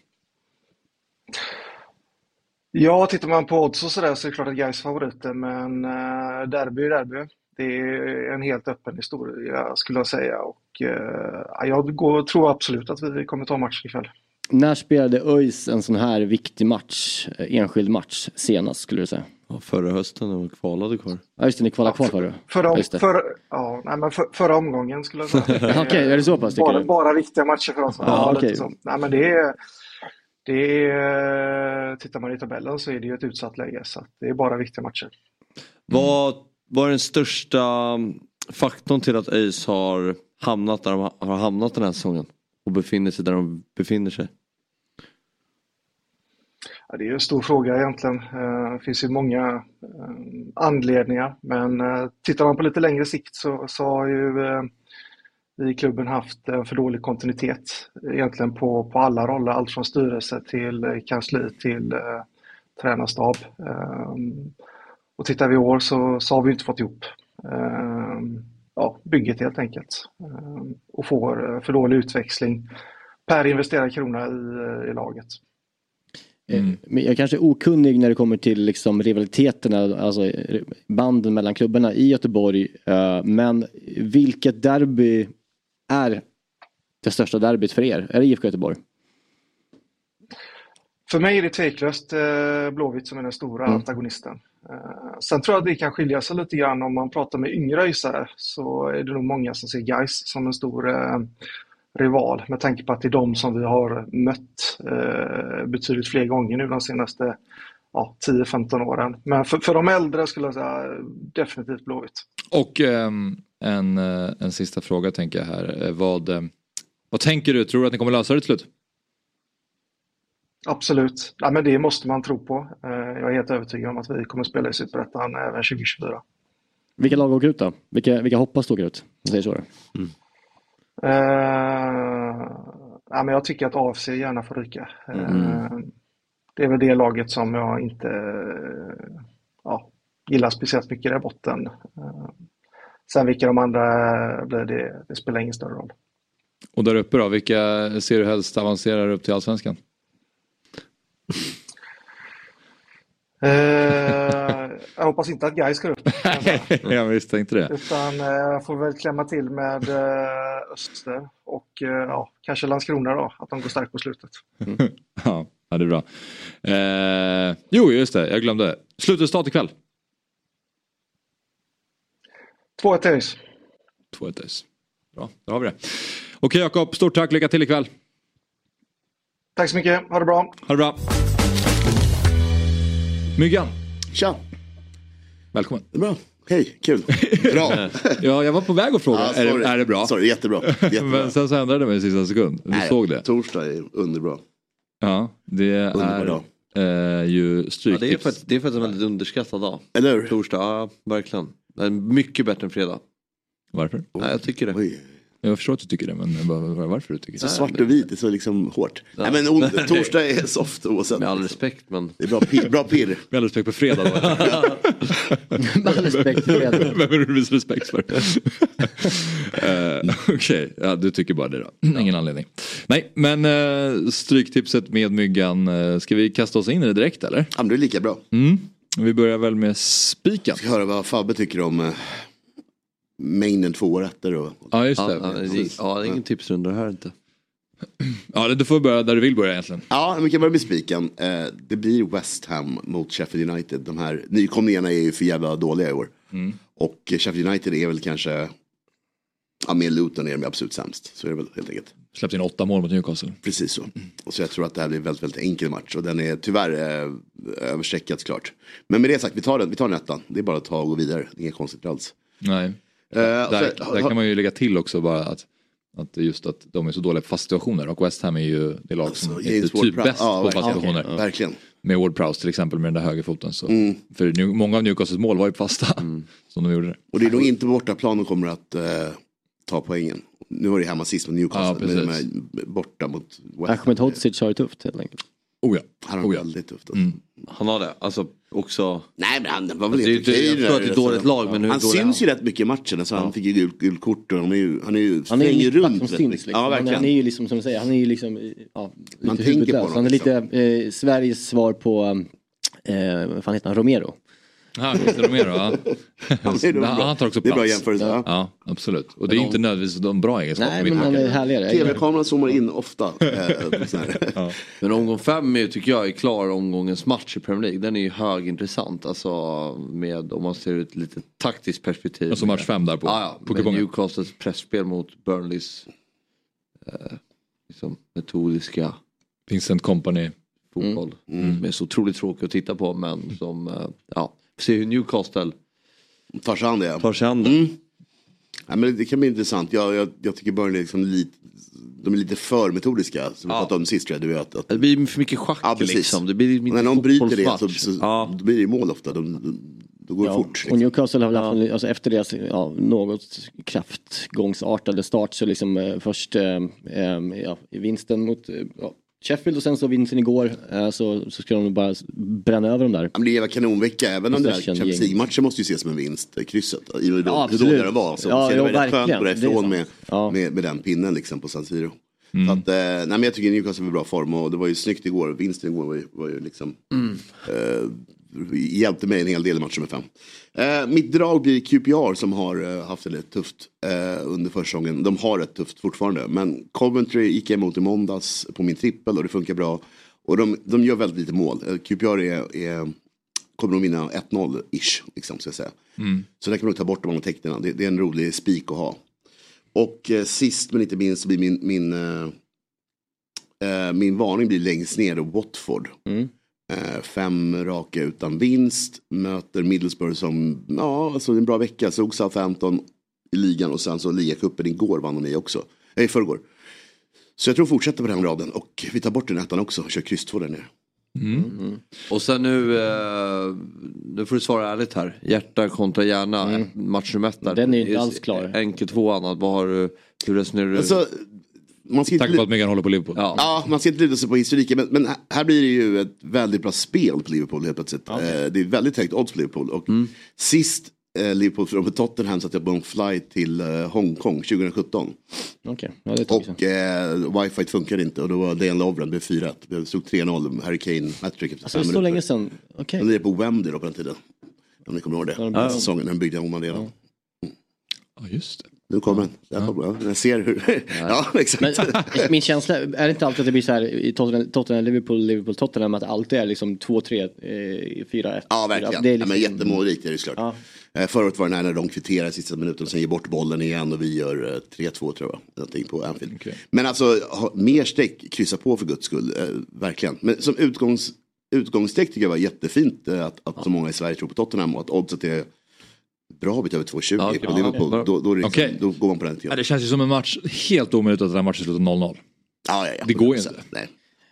Ja, tittar man på odds och sådär så är det klart att Gais favoriter men eh, derby är derby. Det är en helt öppen historia skulle jag säga och eh, jag går, tror absolut att vi kommer ta matchen ikväll. när spelade ÖIS en sån här viktig match, eh, enskild match senast skulle du säga? Ja, förra hösten när vi kvalade kvar. Ja just det, ni kvalade kvar förra. Förra, det. för, ja, nej, men för, förra omgången skulle jag säga. Okej, är det så pass bara, bara viktiga matcher för oss. Ja, Ja, så. Nej, men det är, det är, tittar man i tabellen så är det ju ett utsatt läge. Så att det är bara viktiga matcher. Vad vad är den största faktorn till att ÖIS har hamnat där de har hamnat den här säsongen? Och befinner sig där de befinner sig? Ja, det är ju en stor fråga egentligen. Eh, det finns ju många eh, anledningar. Men eh, tittar man på lite längre sikt så, så har ju vi i klubben haft en för dålig kontinuitet egentligen på, på alla roller. Allt från styrelse till kansli till eh, tränarstab. Och tittar vi i år så, så har vi inte fått ihop eh, ja, bygget helt enkelt. Eh, Och får eh, för dålig utväxling per investerad krona i, eh, i laget. Eh, Men jag kanske är okunnig när det kommer till liksom rivaliteterna, alltså banden mellan klubbarna i Göteborg. Men vilket derby är det största derbyt för er? Är det IFK Göteborg? För mig är det tveklöst Blåvitt som är den stora Mm. antagonisten. Eh, sen tror jag att det kan skilja sig lite grann om man pratar med yngre ÖISare så är det nog många som ser Gais som en stor eh, rival med tanke på att det är de som vi har mött eh, betydligt fler gånger nu de senaste ja, 10-15 åren. Men för, för de äldre skulle jag säga definitivt Blåvitt. Och ehm, en, eh, en sista fråga tänker jag här. Eh, vad, vad tänker du? Tror du att ni kommer lösa det till slut? Absolut. Ja, men det måste man tro på. Eh, Jag är helt övertygad om att vi kommer spela i Superettan även 2024. Vilka lag åker ut då? Vilka, vilka hoppas du åker ut? Jag säger så då. Eh, ja, men jag tycker att AFC gärna får ryka. Eh, Mm. det är väl det laget som jag inte eh, ja, gillar speciellt mycket där botten. Sen vilka de andra blir, det, det spelar ingen större roll. Och där uppe då, vilka ser du helst avancerar upp till allsvenskan? Eh, jag hoppas inte att Gais går upp. jag misstänkte det. Utan eh, jag får väl klämma till med eh, Öster och eh, ja, kanske Landskrona då, att de går starkt på slutet. ja, ja, det är bra. Eh, jo, just det, jag glömde. Slutresultat ikväll. 2-1 till ÖIS. 2-1 ÖIS. Bra, då har vi det. Okej Jakob, stort tack, lycka till ikväll. Tack så mycket, ha det bra. Ha det bra. Myggan. Tja. Välkommen. Bra. Hej, kul. Bra. ja, jag var på väg att fråga, Ja, är, det, är det bra? Sorry, jättebra. jättebra. Men sen så ändrade jag mig i sista sekund. Du Nej, såg det? Torsdag är underbra. Ja, det Underbar är eh, ju Ja, stryktips. det, är för att, det är för att det är en väldigt underskattad dag. Eller hur? Torsdag, ja verkligen. Det är mycket bättre än fredag. Varför? Nej, jag tycker det. Jag förstår att du tycker det, men var- var- varför du tycker Så det? svart och vit, det är så liksom hårt. Nej men on, torsdag är soft oavsett. Med all respekt men. Det är bra, pir, bra pirr. Med all respekt på fredag då. Med all respekt för fredag. Vem är du visar respekt för? uh, Okej, ja, du tycker bara det då. Ingen anledning. Nej, men uh, stryktipset med myggan. Uh, ska vi kasta oss in i det direkt eller? Ja men det är lika bra. Mm. Vi börjar väl med spiken. Ska höra vad Fabbe tycker om uh, mängden två rätter och... Ja, just det. Ja, det, är- ja, det är ingen tipsrunda här inte. Ja, du får börja där du vill börja egentligen. Ja, men vi kan börja med spiken. Eh, det blir West Ham mot Sheffield United. De här nykomlingarna är ju för jävla dåliga i år. Mm. Och Sheffield United är väl kanske, ja med Luton är de absolut sämst. Så är det väl helt enkelt. Släppte in åtta mål mot Newcastle. Precis så. Och så jag tror att det här blir en väldigt, väldigt enkel match. Och den är tyvärr eh, överstreckad klart. Men med det sagt, vi tar den, vi tar den ettan. Det är bara att ta och gå vidare. Det är inga konstigt alls. Nej. Eh, Där, så- där kan man ju lägga till också bara att, att just att de är så dåliga på fast situationer och West Ham är ju det lag som Alltså, är typ bäst Ja, på fast verkligen. situationer. Ja, verkligen. Med Ward Prowse till exempel med den där högerfoten. Så. Mm. För nu, många av Newcastles mål var ju fasta. Som de gjorde. Och det är nog inte bortaplan de kommer att eh, ta poängen. Nu var det hemma sist mot Newcastle. Ja, men de är borta mot West Ham. Ahmed Hodzic har det tufft helt enkelt. Oh ja. Han har väldigt tufft. Alltså. Mm. Han har det. Alltså också. Nej men han var väl är helt okej. jag tror att det är dåligt alltså. lag, men hur Han syns han? ju rätt mycket i matchen. Alltså, han fick ju gult, gult kort och han är ju, han är ju, Han är ju runt som syns liksom. Ja verkligen. han är ju liksom som du säger, han är ju liksom ja, Man tänker på honom, Han är lite eh, Sveriges svar på, eh, vad fan heter han, Romero. Ja, Christer Romero, ja. Ja, det är nog bra. Han tar också Det är bra plats. jämförelse, ja. Ja, absolut. Och det är inte nödvändigtvis de bra egenskaper. Nej, men han är härligare. Tv-kameran zoomar in ofta. eh. Men omgång fem är, tycker jag är klar omgångens match i Premier League. Den är ju högintressant. Alltså med, om man ser ett lite taktiskt perspektiv. Alltså match fem där på- ja, ja, på kupongen. Newcastles pressspel mot Burnleys eh, liksom, metodiska Vincent Company. fotboll. Mm. Som är så otroligt tråkig att titta på men som, eh, ja, se hur Newcastle tar sig an det. Tar sig an det. Mm. Ja, men det kan bli intressant. Jag, jag, jag tycker Burnley är liksom lite, de är lite för metodiska. Som vi Ja. pratade om sist tror jag. Du vet, att, Det blir för mycket schack ja, liksom. Det blir när någon bryter det så, så då blir det mål ofta. Då, då, då går det fort. liksom. Och Newcastle har väl haft, en- alltså efter deras ja, något kraftgångsartade start så liksom eh, först eh, eh, ja, i vinsten mot eh, ja, Sheffield och sen så vinsten igår eh, så, så ska de bara bränna över dem där. Ja, men det var kanonvecka. Även om det här Possession Champions. League-matchen måste ju ses som en vinst. eh, Krysset. I hur, Ja, hur absolut. dåliga det var. Så, Ja, så det var rätt skönt verkligen. att gå Det är därifrån med, med, med den pinnen liksom på San Siro. Mm. Så att, eh, nej, men jag tycker Newcastle var i bra form och det var ju snyggt igår. Vinsten igår var ju, var ju liksom Mm. eh, hjälpte mig en hel del i matchen med fem. Eh, mitt drag blir QPR som har eh, haft det lite tufft eh, under försäsongen. De har det tufft fortfarande. Men Coventry gick jag emot i måndags på min trippel och det funkar bra. Och de, de gör väldigt lite mål. Eh, QPR är, är, kommer de vinna 1-0-ish. Liksom, ska jag säga. Mm. Så där kan man ta bort de andra tecknen. Det, det är en rolig spik att ha. Och eh, sist men inte minst blir min, min, eh, eh, min varning blir längst ner Watford. Eh, fem raka utan vinst. Möter Middlesbrough som, ja alltså en bra vecka. Slog Southampton i ligan och sen så ligacupen igår vann de i också. Eh, i förrgår. Så jag tror fortsätter på den raden och vi tar bort den ettan också och kör kryss två där nere. Mm. Och sen nu, eh, nu får du svara ärligt här. Hjärta kontra hjärna, match nummer ett där. Den är inte alls klar. Enkel två annat, vad har du, hur resonerar du? Alltså, man ska inte Tack på att Megan håller på Liverpool. Ja. Ja, man ska inte luta sig på historiken. Men, men här blir det ju ett väldigt bra spel på Liverpool helt plötsligt. Eh, det är väldigt högt odds på Liverpool. Och sist eh, Liverpool från Tottenham satt jag på en flight till eh, Hongkong 2017. Okej, ja. Och eh, wifi funkade inte och då var Dan Lovren blev 4-1. Det stod 3-0, Harry Kane hattrick efter Alltså fem så minuter. länge sedan, okej. De lirade på Wembley då på den tiden. Om ni kommer ihåg det. Ja, Den ja. säsongen, den byggde om arenan. Ja, just det. Nu kommer den. Där kommer den. Jag ser hur... ja, exakt. Men min känsla, är det inte alltid att det blir så här i Tottenham, Tottenham Liverpool, Liverpool, Tottenham att det alltid är liksom 2-3, eh, 4-1? Ja, verkligen. Det är ja, men liksom, jättemålrikt är det såklart. Eh, Förra året var det när de kvitterar i sista minuten och sen ger bort bollen igen och vi gör eh, 3-2 tror jag. Någonting på Anfield. Men alltså, mer streck, kryssa på för guds skull. Eh, verkligen. Men som utgångs, utgångsstreck tycker jag var jättefint eh, att, att så många i Sverige tror på Tottenham och att oddset är bra bit över 2,20 Ja, på Liverpool. Ja. Då, då, det liksom, Okej. då går man på den Ja, det känns ju som en match, helt omöjligt att den här matchen slutar 0-0. Ja, ja, ja. Det går ju 100%. inte. Nej.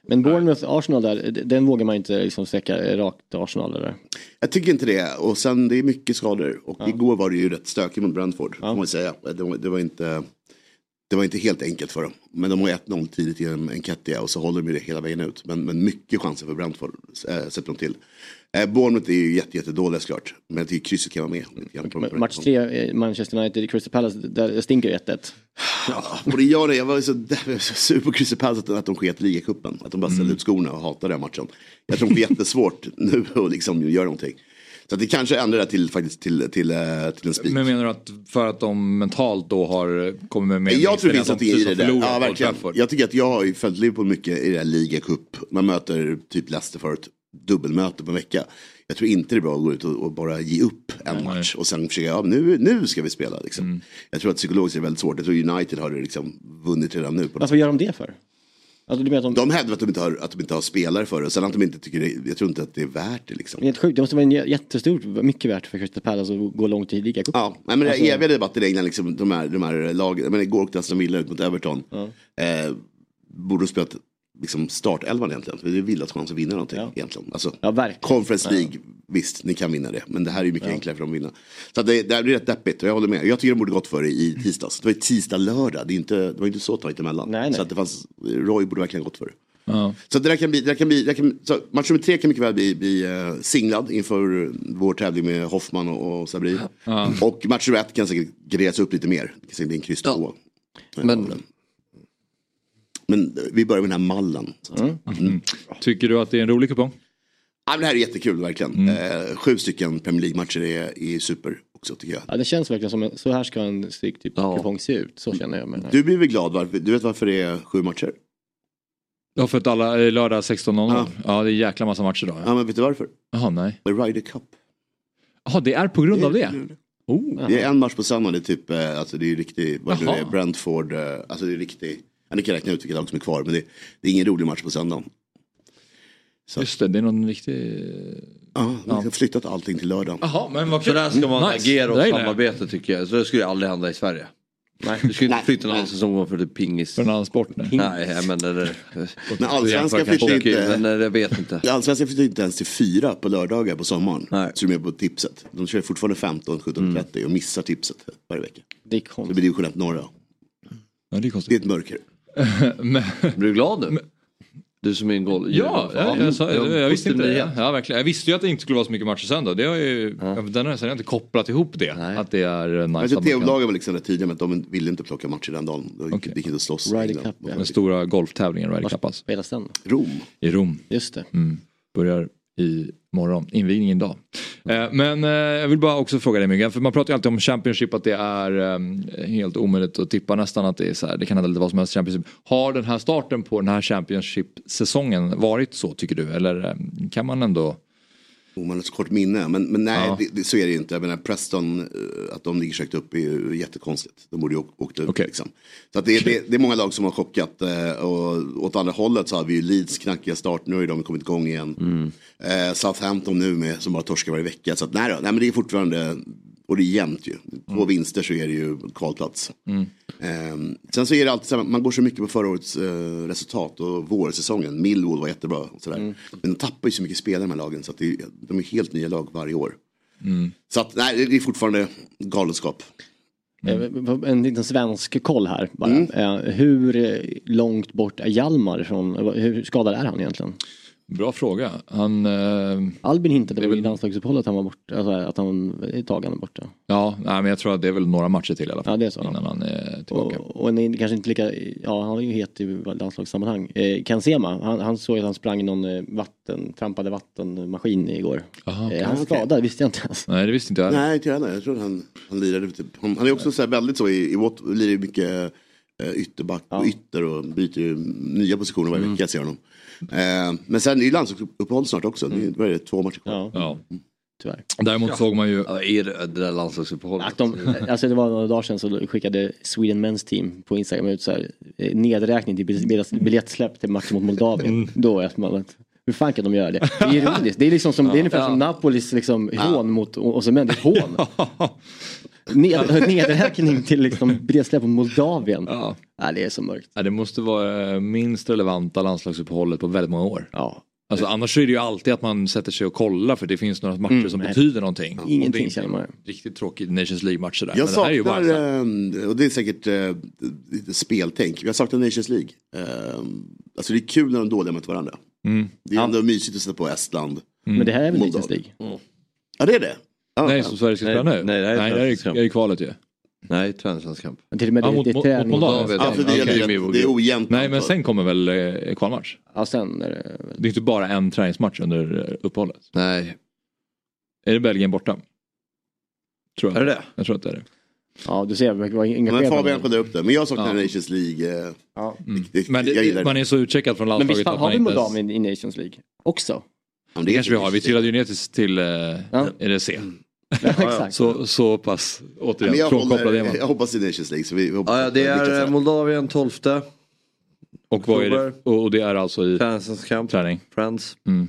Men Bournemouth, Arsenal där, den vågar man inte liksom sträcka rakt till Arsenal eller? Jag tycker inte det. Och sen det är mycket skador. Och igår var det ju rätt stökigt mot Brentford. Får man säga. Det var, det var inte... Det var inte helt enkelt för dem. Men de har 1-0 tidigt genom Enketia och så håller de det hela vägen ut. Men, men mycket chanser för Brentford äh, sätter de till. Eh, Bournemouth är ju jätte, jättedåliga såklart. Men jag tycker krysset kan vara med. lite Match tre, eh, Manchester United, Crystal Palace, där stinker 1-1. Och det gör det. Jag var så, jag var så sur på Crystal Palace att, att de sket ligacupen. Att de bara ställde ut skorna och hatade den matchen. Jag tror de får jättesvårt nu att liksom göra någonting. Så att det kanske ändrar det till, faktiskt till, till, eh, till en spik. Men menar du att för att de mentalt då har kommit med mer Jag tror det finns att i det där. Ja, verkligen. Jag tycker att jag har ju följt Liverpool mycket i det här ligacup. Man möter typ Leicester för ett dubbelmöte på en vecka. Jag tror inte det är bra att gå ut och, och bara ge upp en match och sen försöka, ja nu, nu ska vi spela liksom. Mm. Jag tror att psykologiskt är det väldigt svårt. Jag tror United har det liksom vunnit redan nu. På något Varför gör de det för? Alltså, du menar de... De hävdar att de inte har, att de inte har spelare för det. Sen att de inte tycker det, jag tror inte att det är värt det liksom. Det är helt sjukt, det måste vara en jä- jättestort, mycket värt för Crystal Palace att gå långt i ligacupen. Ja, men det Alltså- är eviga debatten England, liksom, de här, de här lagen. Men igår åkte Aston Villa ut mot Everton. Eh, borde ha spelat liksom, startelvan egentligen. För det är Villas chans att vinna någonting egentligen. Alltså, Ja. Conference League, visst ni kan vinna det. Men det här är ju mycket enklare för dem att vinna. Så det, det här blir rätt deppigt och jag håller med. Jag tycker de borde gått för det i tisdags. Det var ju tisdag, lördag. Det, är inte, det var inte så tajt emellan. Nej, nej. Så att det fanns, Roy borde verkligen gått för det. Ja. Så det där kan bli, det där kan bli, det där kan, så match nummer tre kan mycket väl bli, bli eh, singlad inför vår tävling med Hoffman och, och Sabri. Ja. Och match nummer ett kan säkert grejas upp lite mer. Det kan säkert bli en kryss två. Men- Men vi börjar med den här mallen. Mm. Tycker du att det är en rolig kupong? Ja, men det här är jättekul verkligen. Eh, sju stycken Premier League-matcher är, är super också tycker jag. Ja, det känns verkligen som en, så här ska en Stryktip-kupong se ut. Så känner jag med. Du blir väl glad, varför, du vet varför det är sju matcher? Ja för att alla är lördag 16.00. Ja. ja det är jäkla massa matcher då. Ja men vet du varför? Jaha nej. The Ryder Cup. Jaha det är på grund av det? Oh. Det är en match på söndag, det är typ, eh, alltså det är riktigt, vad det är, Brentford, eh, alltså det är riktigt, ja, ni kan räkna ut vilka lag som är kvar, men det, det är ingen rolig match på söndagen. Just det, det är någon riktig... Ja, de har flyttat allting till lördag. Jaha, men vad Så där ska man Nice. agera Det och samarbeta tycker jag. Så det skulle aldrig hända i Sverige. Nej, du skulle inte flytta en annan säsong för typ pingis. För en annan sport? Nej, nej menar det. Men allsvenskan flyttar inte, Men jag vet inte. Allsvenskan flyttar inte ens till fyra på lördagar på sommaren. Så de är på tipset. De kör fortfarande 15, 17, 30 och missar tipset varje vecka. Det är Det konstigt. blir division 1 norra. Ja, det är konstigt. Det är ett mörker. men... Blir du glad nu? Du som är en goal. Ja, jag, jag, sa, jag, jag visste inte det. Ja, verkligen. Jag visste ju att det inte skulle vara så mycket matcher sen då. Det har ju, Den har jag inte kopplat ihop det. Att det är eh, nice. Kan- tv-bolagen var liksom rätt tidiga med att de ville inte plocka matcher den dagen. De gick gick inte att slåss. Ryder Cup, ja. Den stora golftävlingen Ryder Cup alltså. Spelas den? Rom. I Rom. Just det. Mm. Börjar i morgon, invigningen idag. Eh, men eh, jag vill bara också fråga dig Myggan, för man pratar ju alltid om Championship att det är eh, helt omöjligt att tippa nästan att det är så här, det kan hända lite vad som helst i Championship. Har den här starten på den här Championship-säsongen varit så tycker du? Eller kan man ändå? Oh, man har så kort minne, men, men nej, Ja. det, det, så är det inte. Jag menar, Preston, eh, att de ligger högt upp är ju jättekonstigt. De borde ju åkt upp. Liksom. Så det, det, det är många lag som har chockat. eh, Och åt andra hållet så har vi ju Leeds knackiga start, nu har de kommit igång igen. Eh, Southampton nu med, som bara torskar varje vecka. Så att, nej, då, nej men det är fortfarande, och det är jämnt ju. Två vinster så är det ju kvalplats. Mm. Eh, sen så är det alltid så här, man går så mycket på förra årets eh, resultat och vårsäsongen. Millwall var jättebra och sådär. Mm. Men de tappar ju så mycket spelare de här lagen så att det, de är helt nya lag varje år. Mm. Så att nej, det är fortfarande galenskap. Eh, En liten svensk koll här bara. Mm. Eh, Hur långt bort är Hjalmar från, hur skadad är han egentligen? Bra fråga. Han... Eh, Albin hintade väl i landslagsuppehållet att han var borta, alltså att han ett tag han är borta. ja, nej, men jag tror att det är väl några matcher till i alla fall. Ja, det är så. Innan han är tillbaka. Och, och en är kanske inte lika, ja han är ju het i landslagssammanhang. Eh, Ken Sema, han, han såg att han sprang i någon eh, vatten, trampade vattenmaskin igår. Aha, eh, han okej. skadad, visste jag inte ens. Nej, det visste inte jag. Nej, inte jag heller. Jag tror han, han lirade typ. Han, han är också så här väldigt så i, i Wat, lirar ju mycket eh, ytterback och ytter och byter ju nya positioner varje vecka jag ser honom. Eh, men sen är det ju landslagsuppehåll snart också. Det är, det, två matcher kvar. Ja. Tyvärr. Däremot såg man ju... Ja, är det, det där landslagsuppehållet? Att de, alltså det var några dagar sedan så skickade Sweden Men's Team på Instagram ut så här, eh, nedräkning till biljett- biljettsläpp till matchen mot Moldavien. Då är man att, hur fan kan de göra det? Det är ironiskt. Det är, liksom som, det är ungefär som Napolis liksom, hån mot Osimhen. Det är hån. Ned, nedräkning till liksom biljettsläpp mot Moldavien. Ja. Nej, det är så mörkt. Ja, det måste vara eh, minst relevanta landslagsuppehållet på väldigt många år. Ja. Alltså, annars är det ju alltid att man sätter sig och kollar för det finns några matcher Mm, som nej. betyder någonting. Ingenting det är känner man. Riktigt tråkigt Nations League-matcher där. Jag Men det här är ju saknar, bara så här- eh, och det är säkert eh, lite speltänk, jag saknar Nations League. Eh, alltså det är kul när de är dåliga mot varandra. Mm. Det är ändå mysigt att sätta på Estland. Men det här är väl. Nations League? Ja det är det. Ja, Nej, som Sverige ska Nej, spela nu? nej, det här är nej, det här träningskamp. är ju kvalet ju. Nej, träningslandskamp. Men Till och med Ja, det, mot- det är mot- mot Moldavien. Ja, för det, är, Okej. det, det är ojämnt. Nej, men sen kommer väl eh, kvalmatch? Ja, sen är det... Det är inte bara en träningsmatch under eh, uppehållet. Nej. Är det Belgien borta? Tror jag. Är det det? Jag tror att det är det. Ja, du ser, det var inga Men. Fabian kollade upp det. Men jag saknar Ja. Nations League. Eh, Ja. det, Men det, det. man är så utcheckad från Men landslaget visst fan, har vi. Moldavien i Nations League också? Ja, Det kanske vi har. Vi trillade ju ner till, till Ja. är det C. Ja. Så, så pass, Men återigen, jag, frånkopplad är håller, man. jag hoppas i Nations League. Så vi, vi hoppas Ja, ja, det är eh, Moldavien 12. Och, vad är det, och det är alltså i Träningslandskamp. träning? Friends. Mm.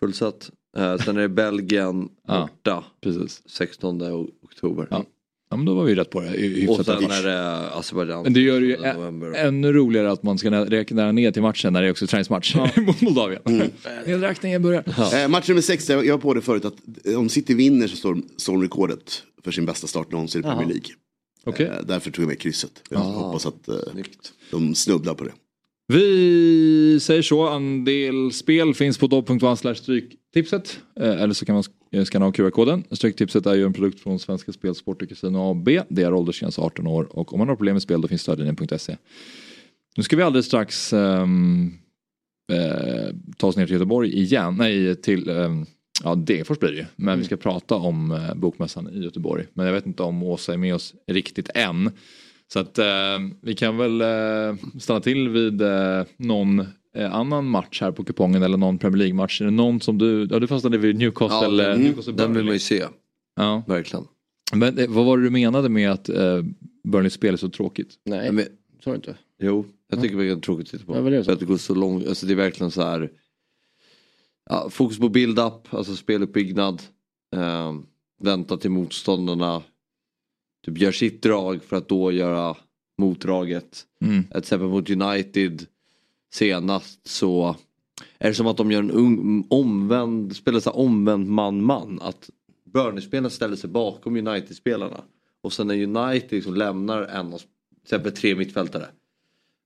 Fullsatt. Eh, sen är det Belgien Ja. borta. Precis. 16 oktober. Ja. Ja men då var vi rätt på det. Hy- Och Hyfsat sen rätt. är det Azerbajdzjan. Men det gör det ju 16 november. ännu roligare att man ska räkna ner till matchen när det är också träningsmatch mot Moldavien. Nedräkningen börjar. Eh, match nummer sex, jag jag var på det förut att om City vinner så står, de rekordet för sin bästa start någonsin i Premier. League. Okej. Eh, därför tog jag med krysset. Jag Ah. hoppas att eh, de snubblar på det. Vi säger så, en del spel finns på dobb.one slash stryktipset. Eh, Eller så kan man sk- scanna av QR-koden. Stryktipset är ju en produkt från Svenska Spel, Sport och Casino AB. Det är åldersgräns 18 år och om man har problem med spel då finns stödlinjen.se. Nu ska vi alldeles strax ehm, eh, ta oss ner till Göteborg igen. Nej, till eh, ja, Degerfors blir det ju. Men vi ska prata om eh, Bokmässan i Göteborg. Men jag vet inte om Åsa är med oss riktigt än. Så att eh, vi kan väl eh, stanna till vid någon eh, annan match här på kupongen eller någon Premier League-match. Är det någon som du, ja du fastnade vid Newcastle. Ja, eh, Newcastle den vill man ju se. Ja. Verkligen. Men eh, vad var det du menade med att eh, Burnleys spel är så tråkigt? Nej, Men, är det inte. jo, jag tycker det är tråkigt att titta på. Ja, vad är det? För att det går så långt. Alltså det är verkligen så här. Ja, fokus på build-up, alltså speluppbyggnad. Eh, vänta till motståndarna typ gör sitt drag för att då göra motdraget. Mm. Till exempel mot United senast så är det som att de gör en ung, omvänd, spelar så omvänd man-man. Att Burnley-spelarna ställer sig bakom United-spelarna. Och sen när United liksom lämnar en av, till exempel tre mittfältare.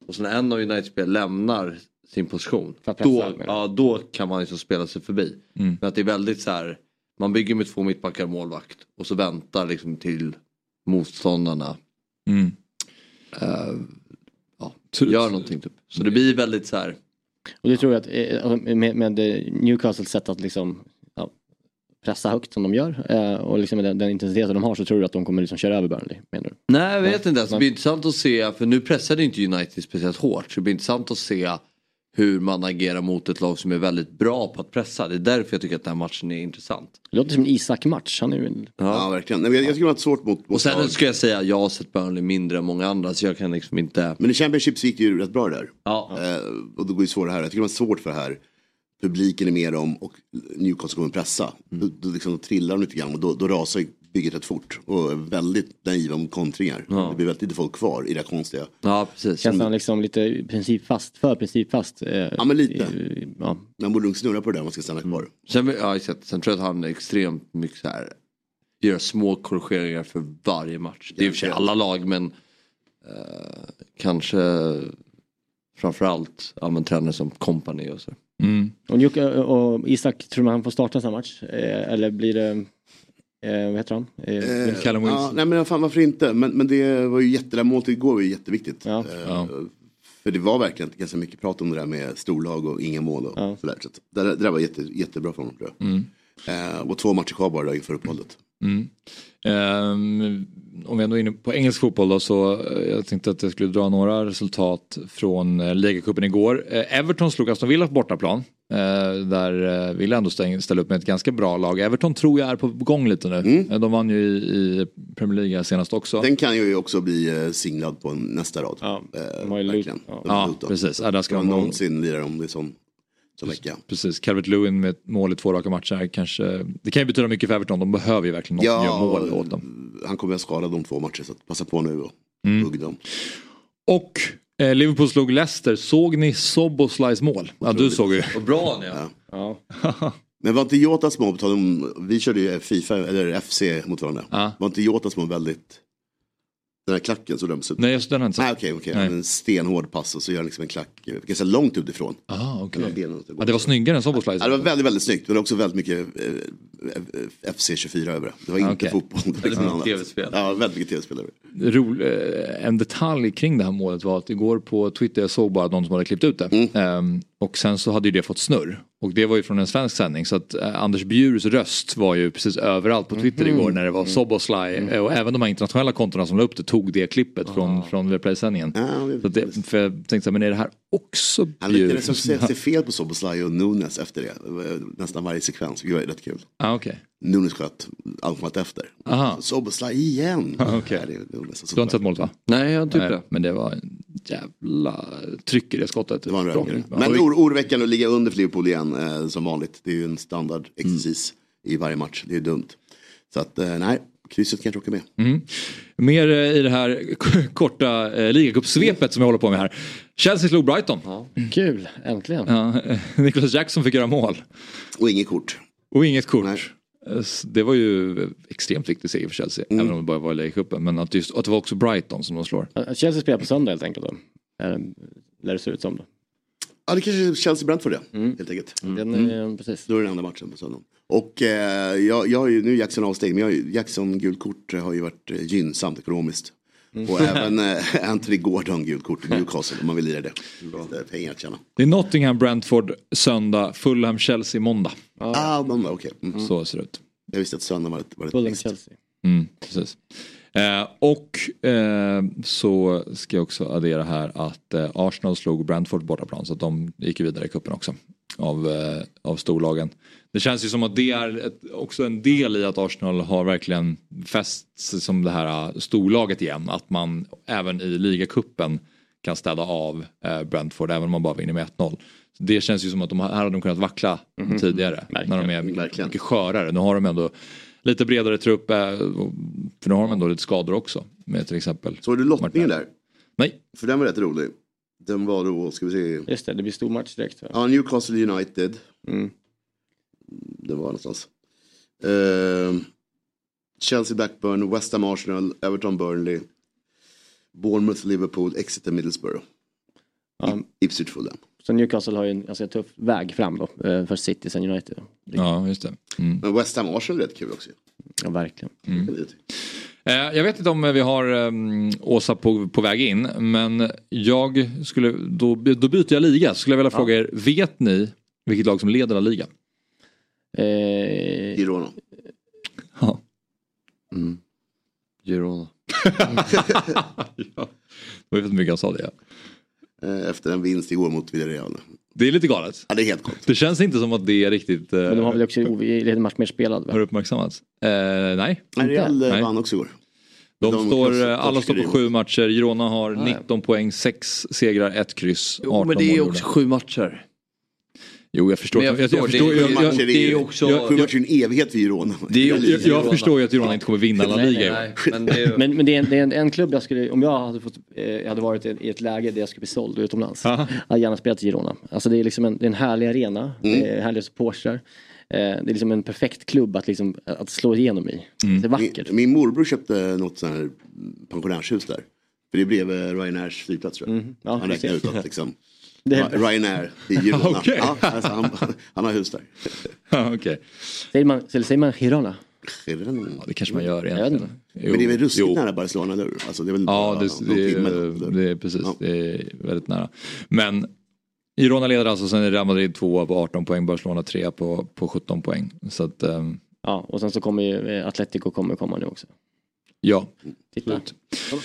Och sen när en av United-spelarna lämnar sin position. Då, ja, då kan man liksom spela sig förbi. Mm. Men att det är väldigt så här. Man bygger med två mittbackar och målvakt. Och så väntar liksom till motståndarna Mm. eh, ja, gör någonting typ. Så det blir väldigt så här. Och det tror jag att eh, med, med Newcastles sätt att liksom ja, pressa högt som de gör eh, och liksom den, den intensiteten de har så tror du att de kommer liksom köra över Burnley menar du? Nej jag vet inte, alltså, det blir intressant att se, för nu pressade inte United speciellt hårt. Så det blir intressant att se hur man agerar mot ett lag som är väldigt bra på att pressa. Det är därför jag tycker att den här matchen är intressant. Det låter som en Isak-match. Han är ju en... Ja, verkligen. Nej, jag, jag tycker det var svårt mot, mot Och sen lag. ska jag säga, jag har sett Burnley mindre än många andra så jag kan liksom inte... Men i Championship gick det ju rätt bra där. Ja. Eh, och då går ju svårare här. Jag tycker det var svårt för det här. Publiken är med dem och Newcastle kommer pressa. Då, då, liksom, trillar de lite grann och då, då rasar ju bygget rätt fort. Och är väldigt naiva om kontringar. Det blir väldigt lite folk kvar i det här konstiga. Ja precis. Känns han liksom lite principfast, för principfast? Eh, Ja men lite. i- ja. Man borde nog snurra på det där om man ska stanna kvar. Sen, ja, exakt. sen tror jag att han är extremt mycket så här, gör små korrigeringar för varje match. Det är i och för sig alla lag men eh, kanske framförallt ja, men, tränare som kompani och så. Mm. Och, Newca- och Isak, tror man han får starta här match? Eh, eller blir det, eh, vad heter han? Eh, Eh, ja, nej men fan varför inte. Men, men det var ju jätte, målet igår var ju jätteviktigt. Eh, För det var verkligen ganska mycket prat om det där med storlag och inga mål och sådär. Så det, det där var jätte, jättebra för honom tror jag. Mm. Eh, och två matcher kvar bara inför uppehållet. Mm. Ehm, om vi ändå är inne på engelsk fotboll då så jag tänkte att jag skulle dra några resultat från eh, ligacupen igår. Eh, Everton slog Aston Villa på bortaplan. Eh, där eh, Villa ändå ställa upp med ett ganska bra lag. Everton tror jag är på gång lite nu. Eh, De vann ju i, i Premier League senast också. Den kan ju också bli singlad på nästa rad. Ja, eh, verkligen. Ja, precis. Ja, där ska de någonsin lira om det sån vecka. Precis, Calvert Lewin med mål i två raka matcher. Kanske, det kan ju betyda mycket för Everton. De behöver ju verkligen någon som gör mål åt dem. han kommer att skada de två matcher så att passa på nu och Mm. hugg dem. Och eh, Liverpool slog Leicester. Såg ni Soboslajs mål? Ja, du såg ju. Vad bra han är. Ja. Men var inte Jotas mål, vi körde ju Fifa, eller FC mot varandra. Var inte Jotas mål väldigt, den här klacken så döms ut? Nej, just den har inte Nej sett. okej, okej. Nej. En stenhård pass och så gör han liksom en klack, eh, ganska långt utifrån. Ah, okej. Mellan benen. Ja, det var snyggare än Soboslajs. Ja, det var väldigt, väldigt snyggt. Men det var också väldigt mycket eh, FC24 över det. Det var inte Okej. fotboll. Det var liksom. TV-spel. Ja, väldigt mycket tv-spel över det. Rol, eh, en detalj kring det här målet var att igår på Twitter, jag såg bara någon som hade klippt ut det. Mm. Ehm, och sen så hade ju det fått snurr. Och det var ju från en svensk sändning så att eh, Anders Bjurs röst var ju precis överallt på Twitter Mhm. igår när det var Soboslaj. Mm. eh, Och även de här internationella kontona som la upp det tog det klippet från, från Viaplay-sändningen. det, för jag tänkte så här, men är det här också Han Bjurs? lyckades se, fel på Soboslaj och Nunes efter det. Var Nästan varje sekvens. Det var rätt kul. Ah, okej. Nunes sköt allt sköt efter. Aha. Soboslaj igen. Ah, okej. Ja, det- det så Du har inte sett målet va? Nej, jag har typ Nej, det. Men det var en jävla tryck i det skottet. Det var en rökare. Ja. Men or, oroväckande att ligga under för Liverpool igen eh, som vanligt. Det är ju en standard exercis i varje match. Det är dumt. Så att eh, nej, krysset kanske åker med. Mm. Mer eh, i det här korta eh, ligacupsvepet som jag håller på med här. Chelsea slog Brighton. Kul, äntligen. Ja, Nicholas Jackson fick göra mål. Och inget kort. Och inget kort. S- Det var ju extremt viktig seger för Chelsea. Mm. Även om det bara var i ligacupen. Men att, just, att det var också Brighton som de slår. Ja, Chelsea spelar på söndag helt enkelt då. Eh, Lär det se ut som då. Ja, det kanske är Chelsea-Brentford det. Mm. Helt enkelt. Den, eh, precis. Då är det den andra matchen på söndag. Och eh, jag, jag har ju, nu är Jackson avstängd, men jag, Jackson gult kort har ju varit eh, gynnsamt ekonomiskt. Och även eh, Anthony Gordon gult kort i Newcastle om man vill lira det. Det är pengar att tjäna. Det är Nottingham, Brentford söndag, Fulham, Chelsea måndag. Ah, måndag, okej. Mm. Så ser det ut. Jag visste att söndag var ett, var ett Fulham visst. Chelsea. Mm, precis. Eh, och eh, så ska jag också addera här att eh, Arsenal slog Brentford bortaplan så att de gick vidare i cupen också. Av, eh, av storlagen. Det känns ju som att det är ett, också en del i att Arsenal har verkligen fäst sig som det här eh, storlaget igen. Att man även i ligacupen kan städa av eh, Brentford även om man bara vinner med 1-0. Så Det känns ju som att de, här hade de kunnat vackla tidigare. När de är mycket, mycket skörare. Nu har de ändå lite bredare trupp. För nu har de ändå lite skador också. Med till exempel. Såg du lottningen där? Nej. För den var rätt rolig. Den var då, ska vi se. Just det, det blir stor match direkt. va? Ja, Newcastle United. Mm. Det var någonstans. Eh, Chelsea Blackburn, West Ham Arsenal, Everton Burnley. Bournemouth Liverpool, Exeter Middlesbrough. Ja. Ipswich Fulham. Så Newcastle har ju en ganska tuff väg fram då eh, för City sen United. Ja, just det. Mm. Men West Ham Arsenal är rätt kul också. Ja, verkligen. Eh, Jag vet inte om vi har um, Åsa på, på väg in. Men jag skulle, då, då byter jag liga. Så skulle jag vilja fråga er, vet ni vilket lag som leder La Liga? Eh, Girona. Ja. Mm. Girona. ja. Jag vet inte hur mycket jag sa det. Eh, Efter en vinst igår mot Villarreal. Det är lite galet. Ja, det är helt galet. Det känns inte som att det är riktigt... eh, Men de har väl också en match mer spelad? Va? Har uppmärksammats? Eh, nej. Nej, Real eh, Nej. vann också igår. De, De står, eh, alla står på sju matcher. Girona har Ah, ja. 19 poäng, 6 segrar, 1 kryss, 18 Jo, men det är också sju matcher. Jo, jag förstår. Men jag förstår, det är- jag- Sju jag- matcher det är ju- också- Sju matcher är en evighet för Girona. Det är jag, jag, jag förstår ju att Girona inte kommer vinna La Liga. Men det ju... Men, men det är, en, det är en, en klubb jag skulle, om jag hade, fått, eh, jag hade varit i, ett läge där jag skulle bli såld utomlands. Jag hade gärna spelat i Girona. Alltså det är liksom en, det är en härlig arena, Mm. det är härliga supportrar. Eh, det är liksom en perfekt klubb att, liksom, att slå igenom i. Mm. Det är vackert. Min, min morbror köpte något sånt här pensionärshus där. För det är bredvid Ryanairs flygplats tror jag. Mm. Ja, han ser. ut att liksom. Det är- Ryanair i Girona. Okej. ja, alltså, han, han har hus där. Ja, Okej. Säger man, eller säger man Girona? Ja, det kanske man gör egentligen. inte. Men det är väl ruskigt Jo. nära Barcelona nu? Alltså, det är väl Ja, bara det, det, är, det är precis. Ja. Det är väldigt nära. Men Girona leder alltså, sen är Real Madrid tvåa på 18 poäng, Barcelona trea på, på 17 poäng. Så att, ehm, Ja, och sen så kommer ju eh, Atletico kommer komma nu också. ja. Titta. Absolut.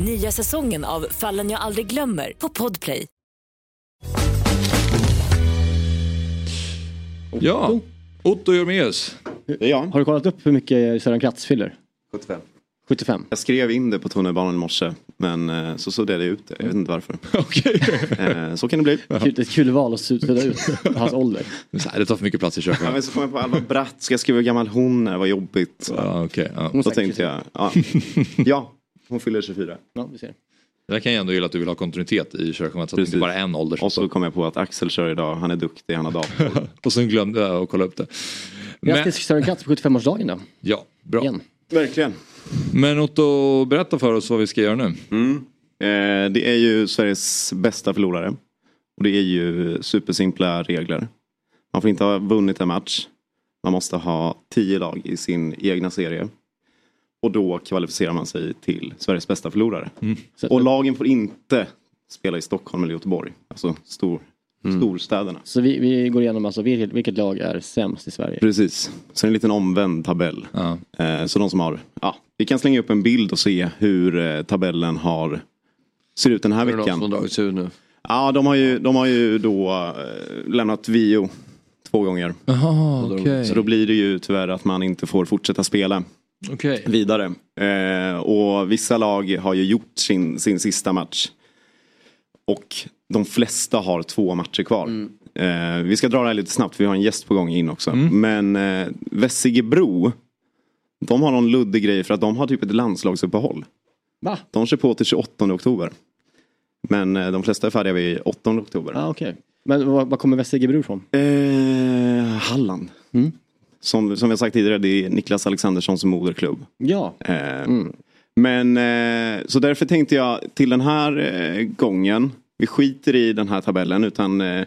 Nya säsongen av Fallen jag aldrig glömmer på Podplay. Ja, Otto Jormeus. Ja. Har du kollat upp hur mycket Sören Kratz fyller? 75. 75. Jag skrev in det på tunnelbanan i morse men eh, så såg det ut det. Jag vet inte varför. Eh, Så kan det bli. Kul, ett kul val att sudda ut hans ålder. Det tar för mycket plats i köket. Ja, men så kom jag på Alva Bratt, ska jag skriva hur gammal hon är, vad jobbigt. Ja, okay, ja. Då tänkte jag, ja, ja hon fyller 24. Ja, vi ser. Det där kan jag ändå gilla att du vill ha kontinuitet i körschemat så att det inte bara är en ålder. Och så kom jag på att Axel kör idag, han är duktig, han har dator. och sen glömde jag att kolla upp det. Grattis Sören Kratz på 75-årsdagen då. Ja, bra. Igen. Verkligen. Men Otto, berätta för oss vad vi ska göra nu. Mm. Eh, det är ju Sveriges bästa förlorare. Och det är ju supersimpla regler. Man får inte ha vunnit en match. Man måste ha tio lag i sin egna serie. Och då kvalificerar man sig till Sveriges bästa förlorare. Och lagen får inte spela i Stockholm eller Göteborg. Alltså stor, storstäderna. Så vi, vi går igenom alltså vilket, vilket lag är sämst i Sverige. Precis. Så en liten omvänd tabell. Eh, så de som har, ja, vi kan slänga upp en bild och se hur eh, tabellen har ser ut den här Är det veckan. som har dragits ur nu? Ja, de har ju, de har ju då eh, lämnat Vio två gånger. Då- okej. Så då blir det ju tyvärr att man inte får fortsätta spela Okej. vidare. Eh, och vissa lag har ju gjort sin, sin sista match. Och de flesta har två matcher kvar. Eh, vi ska dra det här lite snabbt, vi har en gäst på gång in också. Men eh, Vessigebro, De har någon luddig grej för att de har typ ett landslagsuppehåll. Va? De kör på till 28 oktober. Men eh, de flesta är färdiga vid 8 oktober. Ah, okej. Men var, var kommer Västergebro ifrån? Eh, Halland. Mm. Som, som jag sagt tidigare, det är Niklas Alexanderssons moderklubb. Ja. Eh, Mm. Men eh, så därför tänkte jag till den här eh, gången, vi skiter i den här tabellen utan eh,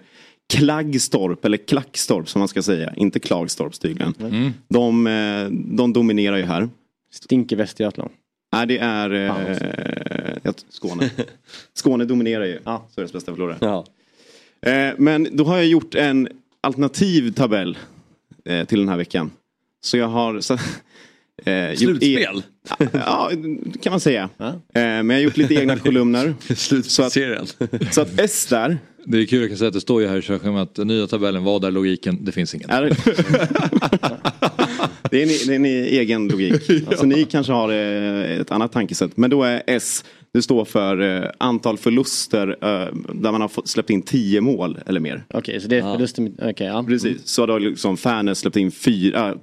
Klaggstorp, eller Klackstorp som man ska säga, inte Klagstorp tydligen. Mm. De, eh, de dominerar ju här. Stinker Västergötland? Nej det är eh, jag- Skåne. Skåne dominerar ju Sveriges bästa förlorare. Eh, men då har jag gjort en alternativ tabell eh, till den här veckan. Så jag har... Så, eh, gjort Slutspel? E- ja, kan man säga. Eh, men jag har gjort lite egna kolumner. Slutserien. Så att S där. Det är kul, jag kan säga att det står ju här i körschemat att den nya tabellen, vad är logiken? Det finns ingen. Är det? Det är, en, det är en egen logik. Alltså, ni kanske har eh, ett annat tankesätt. Men då är S, det står för eh, antal förluster eh, där man har fått, släppt in 10 mål eller mer. Okej, så det är förlusten. Okej, ja. Precis, så har liksom Färnäs släppt in fyra, äh,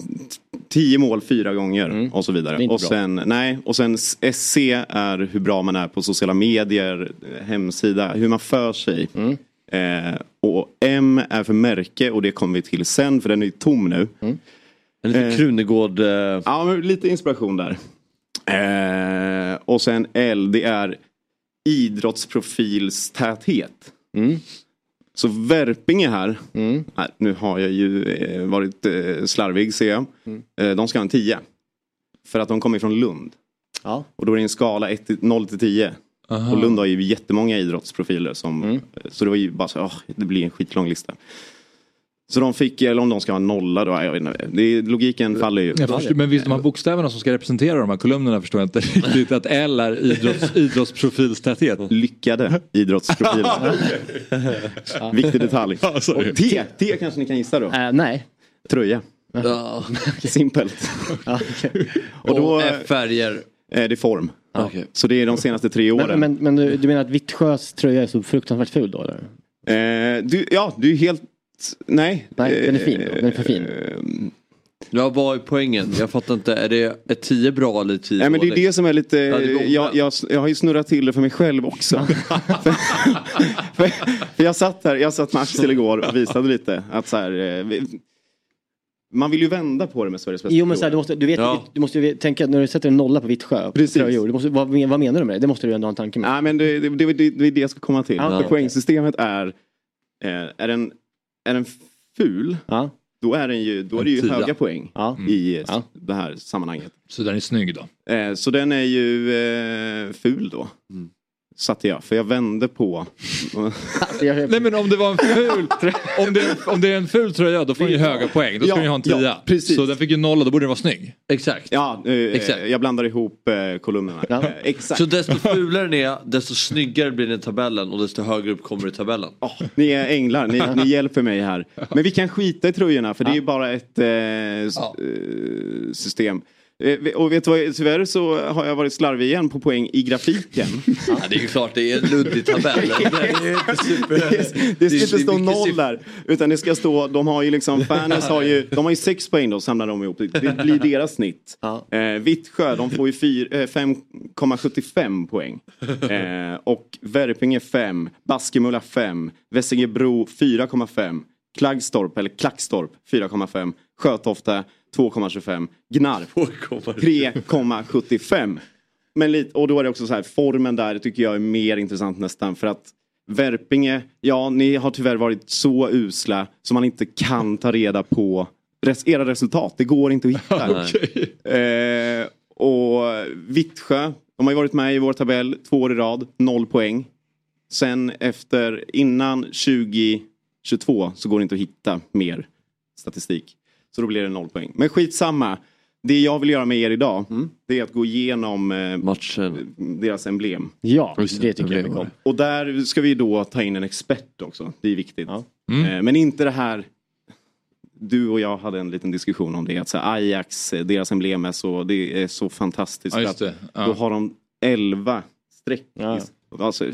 tio mål fyra gånger och så Mm. Det är vidare. Och bra. sen, nej, och sen SC är hur bra man är på sociala medier, eh, hemsida, hur man för sig. Mm. Eh, och M är för märke och det kommer vi till sen för den är tom nu. Mm. En liten Krunegård... Eh... Ja, men lite inspiration där. Eh, och sen L, det är idrottsprofilstäthet. Mm. Så Värpinge här, nej, nu har jag ju eh, varit eh, slarvig ser jag. Mm. Eh, de ska ha en 10. För att de kommer från Lund. Ja. Och då är det en skala 1 till, 0 till 10. Aha. Och Lund har ju jättemånga idrottsprofiler. Som, Mm. Så det var ju bara så, åh, det blir en skitlång lista. Så de fick, eller om de ska ha nolla då, jag vet inte. Det är, logiken faller ju. Förstår, men visst de här bokstäverna som ska representera de här kolumnerna förstår jag inte riktigt att L är idrotts, idrottsprofilstäthet. Lyckade idrottsprofiler. Viktig detalj. Och T, T kanske ni kan gissa då? Äh, nej. Tröja. Ja. Simpelt. Ja, okej. Och då Och F färger. är det form. Okej. Så det är de senaste tre åren. Men, men, men du, du menar att Vittsjös tröja är så fruktansvärt ful då eller? Eh, du, ja, du är helt... Nej. Nej, den är fin. Den är för fin. eh, Ja, vad är poängen? Jag fattar inte. Är det är 10 bra eller 10 Nej men det är det som är lite, Ja, det går jag, jag, jag har ju snurrat till det för mig själv också. för, för, för jag satt här, jag satt med Axel igår och visade lite att så här, eh, vi- man vill ju vända på det med Sveriges bästa Jo men så här, du måste, du vet, Ja. du måste ju tänka när du sätter en nolla på Vittsjö. på Precis. tröjor, Du måste, vad, vad menar du med det? Det måste du ändå ha en tanke med. Nej men det, det, det, det, det är det jag ska komma till. För okej. poängsystemet är, eh, är, den, är den ful, Ja. då är, den ju, då är det ju höga poäng Ja. i eh, Ja. det här sammanhanget. Så den är snygg då. Eh, så den är ju eh, ful då. Satte jag, för jag vände på. Alltså, jag, Nej men om det var en ful, om det, om det är en ful tröja då får den ju höga poäng. Då ska Ja, den ju ha en ja, tia. precis. Så den fick ju nolla, då borde den vara snygg. Exakt. ja, eh, Exakt. jag blandar ihop eh, kolumnerna. Ja. Eh, exakt. Så desto fulare den är, desto snyggare blir den i tabellen och desto högre upp kommer du i tabellen. Åh, ni är änglar, ni, ni hjälper mig här. Men vi kan skita i tröjorna för det är ju bara ett eh, eh, system. Eh, och vet du vad, tyvärr så har jag varit slarvig igen på poäng i grafiken. Ja, det är ju klart, det är en luddig tabell. Det är ju inte super... Det, det ska inte stå noll där. Utan det ska stå, de har ju liksom, Färnäs har ju, de har ju sex poäng då samlar de ihop. Det blir deras snitt. Ja. Eh, Vittsjö, de får ju fyr- eh, 5,75 poäng. Eh, och Värpinge 5, Baskemulla 5, Vessingebro 4,5, Klaggstorp, eller Klackstorp 4,5, Sjötofta 2,25, Gnarp 3,75. Men lite, och då är det också så här, formen där tycker jag är mer intressant nästan för att Värpinge, ja ni har tyvärr varit så usla så man inte kan ta reda på res, era resultat. Det går inte att hitta. eh, och Vittsjö, de har ju varit med i vår tabell två år i rad, noll poäng. Sen efter, innan 2022 så går det inte att hitta mer statistik. Så då blir det noll poäng. Men skitsamma. Det jag vill göra med er idag, det är att gå igenom eh, Matchen. deras emblem. ja, Just det tycker jag. Och där ska vi då ta in en expert också. Det är viktigt. Ja. Eh, Men inte det här du och jag hade en liten diskussion om det. Att så här, Ajax, eh, deras emblem är så, det är så fantastiskt. Ja, att. Ja. Då har de 11 streck. Ja. Alltså,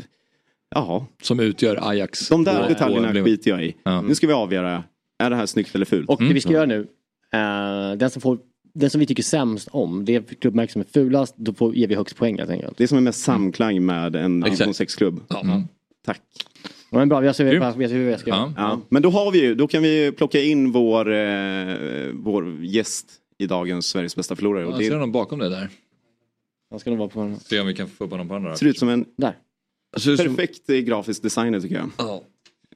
jaha. Som utgör Ajax. De där på- detaljerna på- skiter jag i. Ja. Nu ska vi avgöra, är det här snyggt eller fult? Och det Mm. vi ska göra nu, eh, den som får den som vi tycker sämst om, det klubbmärke som är fulast, då får, ger vi högst poäng helt enkelt. Det som är mest samklang med en division 6-klubb. Mm. Tack. Ja, men bra, ser Grymt. vad vet hur jag ska göra. Ja. Men då har vi ju, då kan vi plocka in vår, eh, vår gäst i dagens Sveriges bästa förlorare. Jag Och ser det honom bakom dig där. Han ska nog vara på Se om vi kan få upp honom på andra. ser ut som en Där. Ser ut som- perfekt eh, grafisk designer tycker jag. Ja.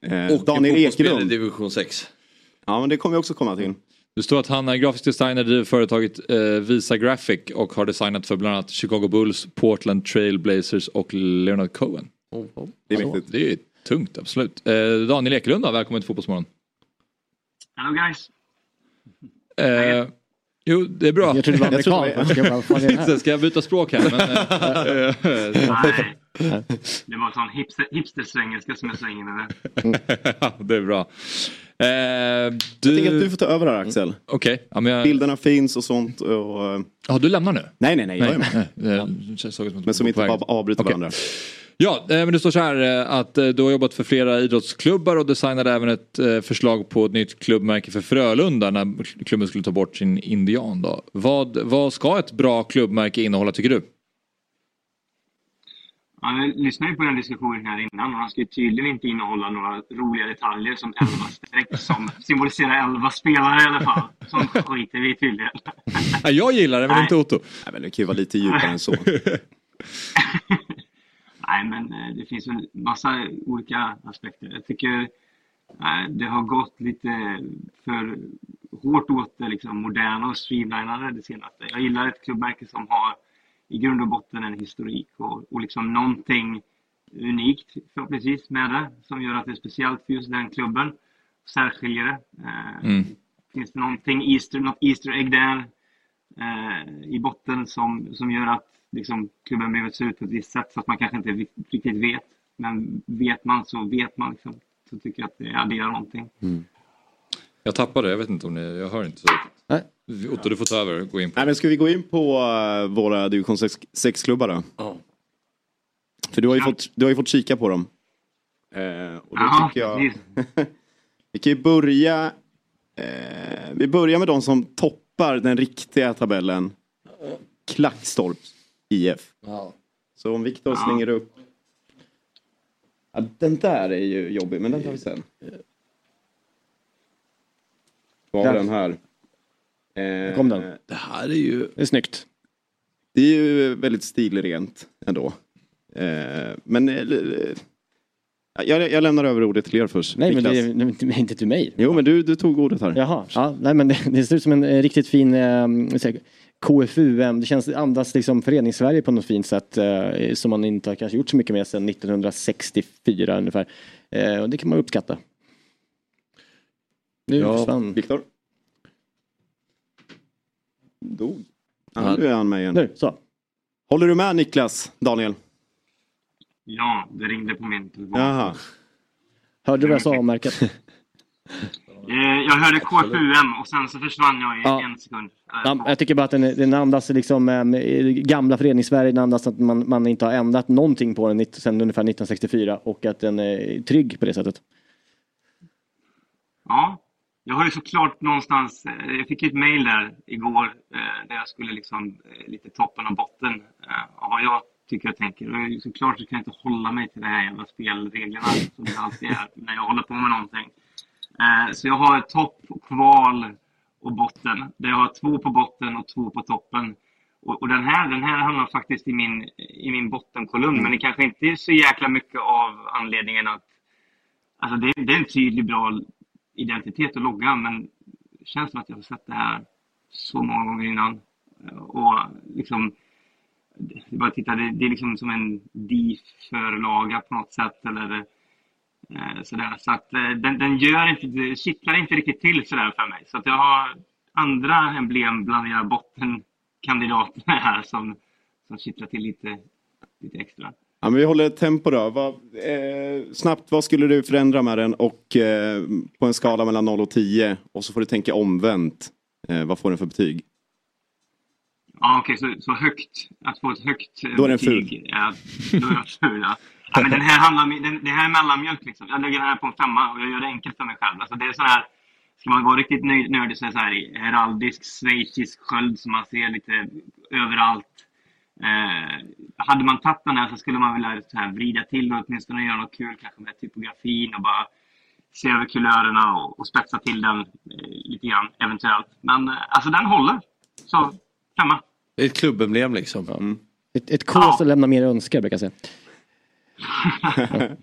Eh, Och Daniel Ekelund. division 6. Ja men det kommer vi också komma till. Det står att han är grafisk designer, driver företaget eh, Visa Graphic och har designat för bland annat Chicago Bulls, Portland Trail Blazers och Leonard Cohen. Det är mäktigt. Det är tungt, absolut. Eh, Daniel Ekelund då, välkommen till Fotbollsmorgon. Hello guys. Eh, jo, det är bra. Jag trodde det var amerikan. Jag? Så Ska jag byta språk här? Men, eh, Nej, det var sån hipster, hipstersvengelska som jag slänger med. Ja, det är bra. Eh, Jag du... tänker att du får ta över här Axel. Okej. Ja, men jag... Bilderna finns och sånt. Och, eh, Ja, du lämnar nu? nej nej nej, jag är med. nej, ut att Men som inte bara avbryter Okej. varandra. Ja, eh, men det står så här eh, att eh, du har jobbat för flera idrottsklubbar och designade även ett förslag på ett nytt klubbmärke för Frölunda när klubben skulle ta bort sin indian. Då. Vad, vad ska ett bra klubbmärke innehålla tycker du? Ja, jag lyssnade ju på den diskussionen här innan och han ska ju tydligen inte innehålla några roliga detaljer som 11 streck som symboliserar 11 spelare i alla fall. Som skiter vi tydligen. Ja, jag gillar det men Nej. inte Otto. Nej, men det kan ju vara lite djupare än så. Nej, men eh, det finns väl massa olika aspekter. Jag tycker eh, det har gått lite för hårt åt det liksom, moderna och streamlinade det senaste. Jag gillar ett klubbmärke som har i grund och botten en historik och, och liksom någonting unikt förhoppningsvis med det som gör att det är speciellt för just den klubben. Särskiljer det. Eh, Mm. Finns det någonting, Easter, något Easter egg där i botten som, som gör att liksom, klubben behöver se ut på ett visst sätt så att man kanske inte ri- riktigt vet. Men vet man så vet man. Liksom. Så tycker jag att det adderar någonting. Jag tappade, jag vet inte om ni, jag hör inte så riktigt. Otto du får ta över, gå in på. Nej, men ska vi gå in på eh, våra division 6-klubbar då? Ja. För du har ju, fått, du har ju fått kika på dem. Eh, och då Ja, tycker jag... vi kan ju börja... Eh, vi börjar med de som toppar den riktiga tabellen. Klackstorp IF. Så om Viktor Ja. slänger upp... Ja, den där är ju jobbig, men den tar vi sen. Där. den här. Eh, Kom den. Det här är ju... Det är snyggt. Det är ju väldigt stilrent ändå. Eh, men eh, jag, jag lämnar över ordet till er först. Nej, men Niklas. det är det är inte till mig. Jo, men du, du tog ordet här. Jaha, ja, nej men det, det ser ut som en eh, riktigt fin eh, KFUM. Det känns, andas liksom förenings-Sverige på något fint sätt eh, som man inte har kanske gjort så mycket med sedan 1964 ungefär. Eh, och det kan man uppskatta. Nu Ja, försvann. Viktor? Dog. Ja. nu är han med igen. Nu, så. Håller du med Niklas, Daniel? Ja, det ringde på min telefon. Jaha. Hörde du vad jag sa om märket? Eh, jag hörde KFUM och sen så försvann jag i Ja. en sekund. Eh, Ja, jag tycker bara att den, den andas liksom eh, gamla förenings-Sverige, den andas att man, man inte har ändrat någonting på den sedan ungefär 1964 och att den är trygg på det sättet. Ja, jag har ju såklart någonstans, eh, jag fick ett mail där igår eh, där jag skulle liksom eh, lite toppen och botten eh, av vad jag tycker jag tänker. Och såklart så kan jag inte hålla mig till de här jävla spelreglerna som det alltid är när jag håller på med någonting. Eh, Så jag har topp, kval och botten. Där jag har två på botten och två på toppen. Och, och den, här, den här hamnar faktiskt i min, i min bottenkolumn. Men det kanske inte är så jäkla mycket av anledningen att Alltså det, det är en tydlig, bra identitet och logga, men det känns som att jag har sett det här så många gånger innan. Och liksom, det är bara titta, det, det är liksom som en DIF-förlaga på något sätt. Eller, eh, sådär. Så att eh, den, den gör inte, kittlar inte riktigt till sådär för mig. Så att jag har andra emblem bland era bottenkandidater här som, som kittlar till lite, lite extra. Ja, men vi håller ett tempo då. Vad, eh, snabbt, vad skulle du förändra med den och eh, på en skala mellan 0 och 10 och så får du tänka omvänt. Eh, vad får den för betyg? Ja, okej, så, så högt. Att få ett högt eh, Då är den betyg. Ja, då är den ful, ja. ja men den här handlar den, det här är mellanmjölk liksom. Jag lägger den här på en femma och jag gör det enkelt för mig själv. Alltså det är sån här ska man vara riktigt nöj- nördig så är det så här heraldisk schweizisk sköld som man ser lite överallt. Eh, hade man tagit den här så skulle man vilja så här vrida till och åtminstone göra något kul kanske med typografin och bara se över kulörerna och, och spetsa till den eh, lite grann eventuellt. Men eh, alltså den håller. Så femma. Det är ett klubbemblem liksom. Ett, ett K som lämnar mer att önska brukar jag säga.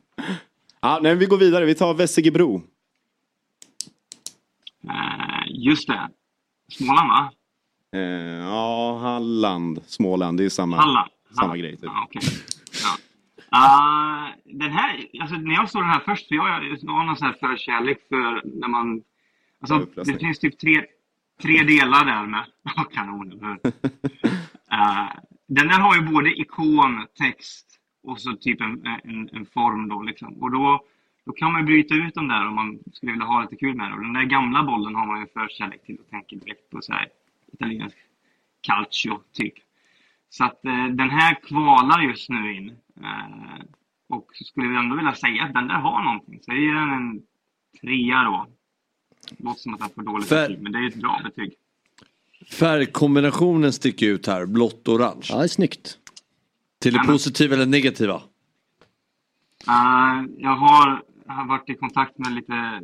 Ja, nej, vi går vidare, vi tar Vessigebro. Eh, just det. Småland va? Eh, ja, Halland, Småland, det är samma, Halland. samma grej. Typ. Ja, okej. Ja. Ah, den här, alltså när jag såg den här först, för jag har någon sån här förkärlek för när man... Alltså, det finns typ tre, tre delar där med... Kanon? Ah, Den där har ju både ikon, text och så typ en, en, en form då liksom. Och då, då kan man bryta ut dem där om man skulle vilja ha lite kul med det. Och den där gamla bollen har man ju förkärlek till och tänker direkt på så här italiensk calcio typ. Så att eh, den här kvalar just nu in. Eh, och skulle jag ändå vilja säga att den där har någonting. Så jag ger den en trea då. Låter som att den får dåligt För- betyg, men det är ett bra betyg. Färgkombinationen sticker ut här, blått och orange. Ja, det är snyggt. Till det positiva eller negativa? Eh, jag har, har varit i kontakt med lite,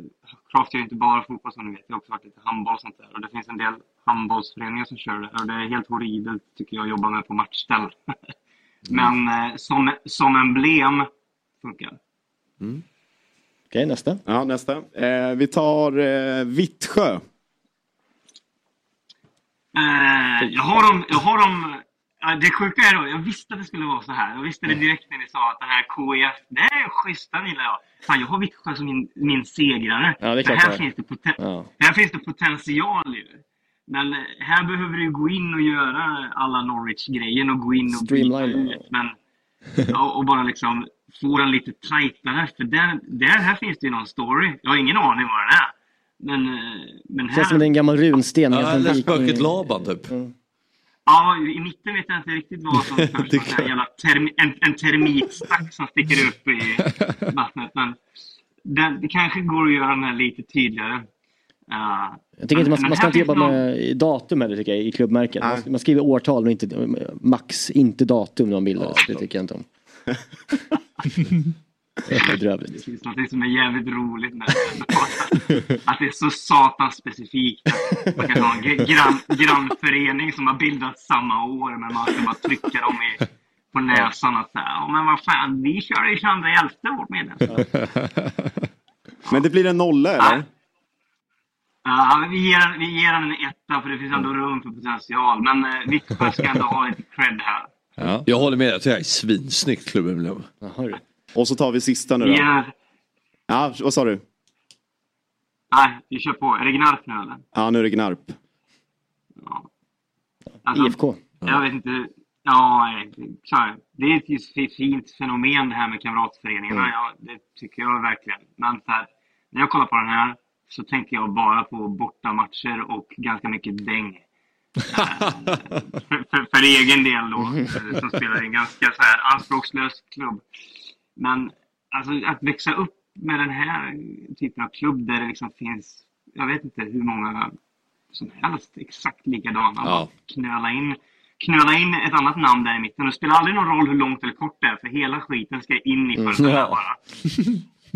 Craft är ju inte bara fotboll som ni vet, jag har också varit lite handboll och sånt där. Och det finns en del handbollsföreningar som kör det. Och det är helt horribelt tycker jag att jobba med på matchställ. Men eh, som, som emblem funkar. Okej, nästa. Ja, nästa. Eh, vi tar eh, Vittsjö. Eh, jag har dem, jag har dem det sjuka är då, jag visste att det skulle vara så här. Jag visste det direkt när ni sa att den här KIF, det är schysst, den gillar jag. Fan, jag har Vittsjö som min, min segrare. Ja, det är här det är. finns det, poten- Ja. här finns det potential ju. Men eh, här behöver du gå in och göra alla Norwich-grejen och gå in och Streamline. ut. Men, ja, och bara liksom få den lite tajtare. För där, där här finns det ju någon story. Jag har ingen aning vad den är. Men, eh, men här... Känns som det är en gammal runsten. Ja, eller spöket Laban typ. Ja, i mitten vet jag inte riktigt vad som först term, en, en termitstack som sticker upp i vattnet. Men den, det kanske går att göra den här lite tydligare. Uh, Jag tycker inte man, man ska inte jobba någon- med datum heller tycker jag i klubbmärken. Man, man skriver årtal men inte max, inte datum när man bildades. det tycker jag inte om. Bedrövligt. Det finns något som är jävligt roligt med det. Att det är så satans specifikt. Man kan ha en gr- grann, grannförening som har bildats samma år men man ska bara trycka dem i, på näsan och säga ja men vad fan, vi kör ju 22 vårt medlemskap. Men det blir en nolla eller? Ja, vi ger, vi ger en etta för det finns ändå rum för potential. Men eh, Vittsjö ska ändå ha lite cred här. Ja. Jag håller med, jag tycker det här är svinsnyggt klubbemblem. Och så tar vi sista nu då. Ja. Ja, vad sa du? Nej, vi kör på. Är det Gnarp nu eller? Ja, nu är det Gnarp. Alltså, IFK. Jag vet inte. Ja, nej, så här. det är ett fint fenomen det här med kamratföreningarna. Mm. Ja, det tycker jag verkligen. Men så här, när jag kollar på den här så tänker jag bara på bortamatcher och ganska mycket däng. För, för, för egen del då, eh, som spelar i en ganska så här anspråkslös klubb. Men alltså, att växa upp med den här typen av klubb där det liksom finns, jag vet inte hur många som helst exakt likadana. Ja. Knöla, in, knöla in ett annat namn där i mitten. Det spelar aldrig någon roll hur långt eller kort det är, för hela skiten ska in i första Ja. bara.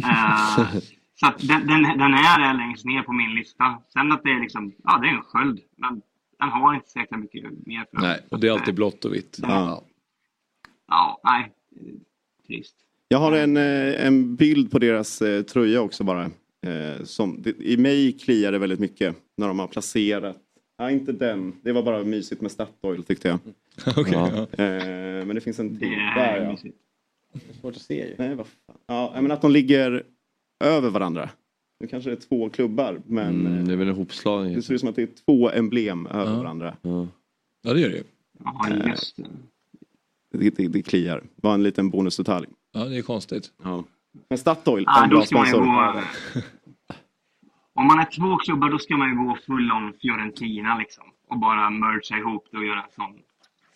Eh, så den, den, den är där längst ner på min lista. Sen att det är liksom, ja det är en sköld. Men den har inte så mycket mer för Nej, och det är alltid blått och vitt. Ja. Ja, nej. Trist. Jag har en, eh, en bild på deras eh, tröja också bara. Eh, som, det, I mig kliar det väldigt mycket när de har placerat. Nej, inte den. Det var bara mysigt med Statoil tyckte jag. Okej, ja. ja. eh, men det finns en till. Det är Där ja. mysigt. Svårt att se ju. Nej, vad fan. Ja, men att de ligger över varandra. Nu kanske det är två klubbar men Mm, eh, det är väl en hopslagning. det ser ut som att det är två emblem över Ja. varandra. Ja, det gör det ju. Ja, just det. Det, det, det kliar. Var en liten bonusdetalj. Ja, det är konstigt. Ja. Men Statoil, Ja, en då bra ska man ju sponsor. gå... Om man är två klubbar då ska man ju gå full on Fiorentina liksom. Och bara mergea ihop det och göra en sån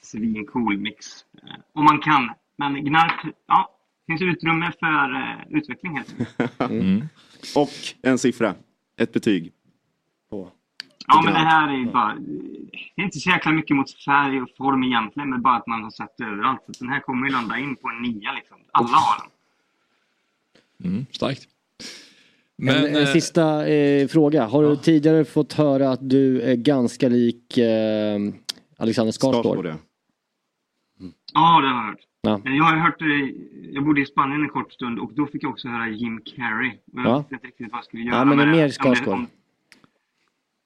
svincool mix. Eh, Om man kan. Men Gnarp, ja. Finns utrymme för eh, utveckling helt enkelt. Och en siffra. Ett betyg. Ja, men det här är bara... Det är inte så jäkla mycket mot färg och form egentligen, men bara att man har sett det överallt. Så den här kommer ju landa in på en nia liksom. Alla har den. Mm, starkt. Men, Men, en, eh, sista eh, fråga. Har du tidigare fått höra att du är ganska lik eh, Alexander Skarsgård? Skarsgård, ja. Ja, det har jag hört. Ja. Men Jag har hört, eh, jag bodde i Spanien en kort stund och då fick jag också höra Jim Carrey. Och jag Ja. visste inte riktigt vad jag skulle göra Ja, men det är mer Skarsgård.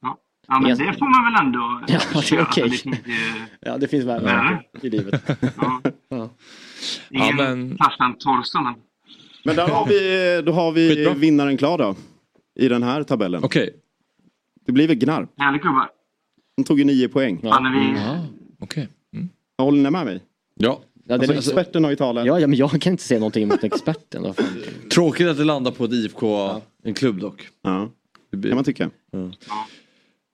Ja, ja men det får man väl ändå Ja, det är okej. Finns ju... Ja, det finns värre Ja. i livet. Ja. Ja. Ingen men- Tarzan Torso, men... Men där har vi, då har vi vinnaren klar då. I den här tabellen. Okej. Det blir väl Gnarp. Härligt gubbar. De tog ju nio poäng. Ja, när vi... Okej. Håller ni med mig? Ja. Ja, Alltså, det- experten har ju talat. Ja, ja, men jag kan inte säga någonting emot experten. Tråkigt att det landar på ett IFK, en klubb dock. Ja, det kan man tycka.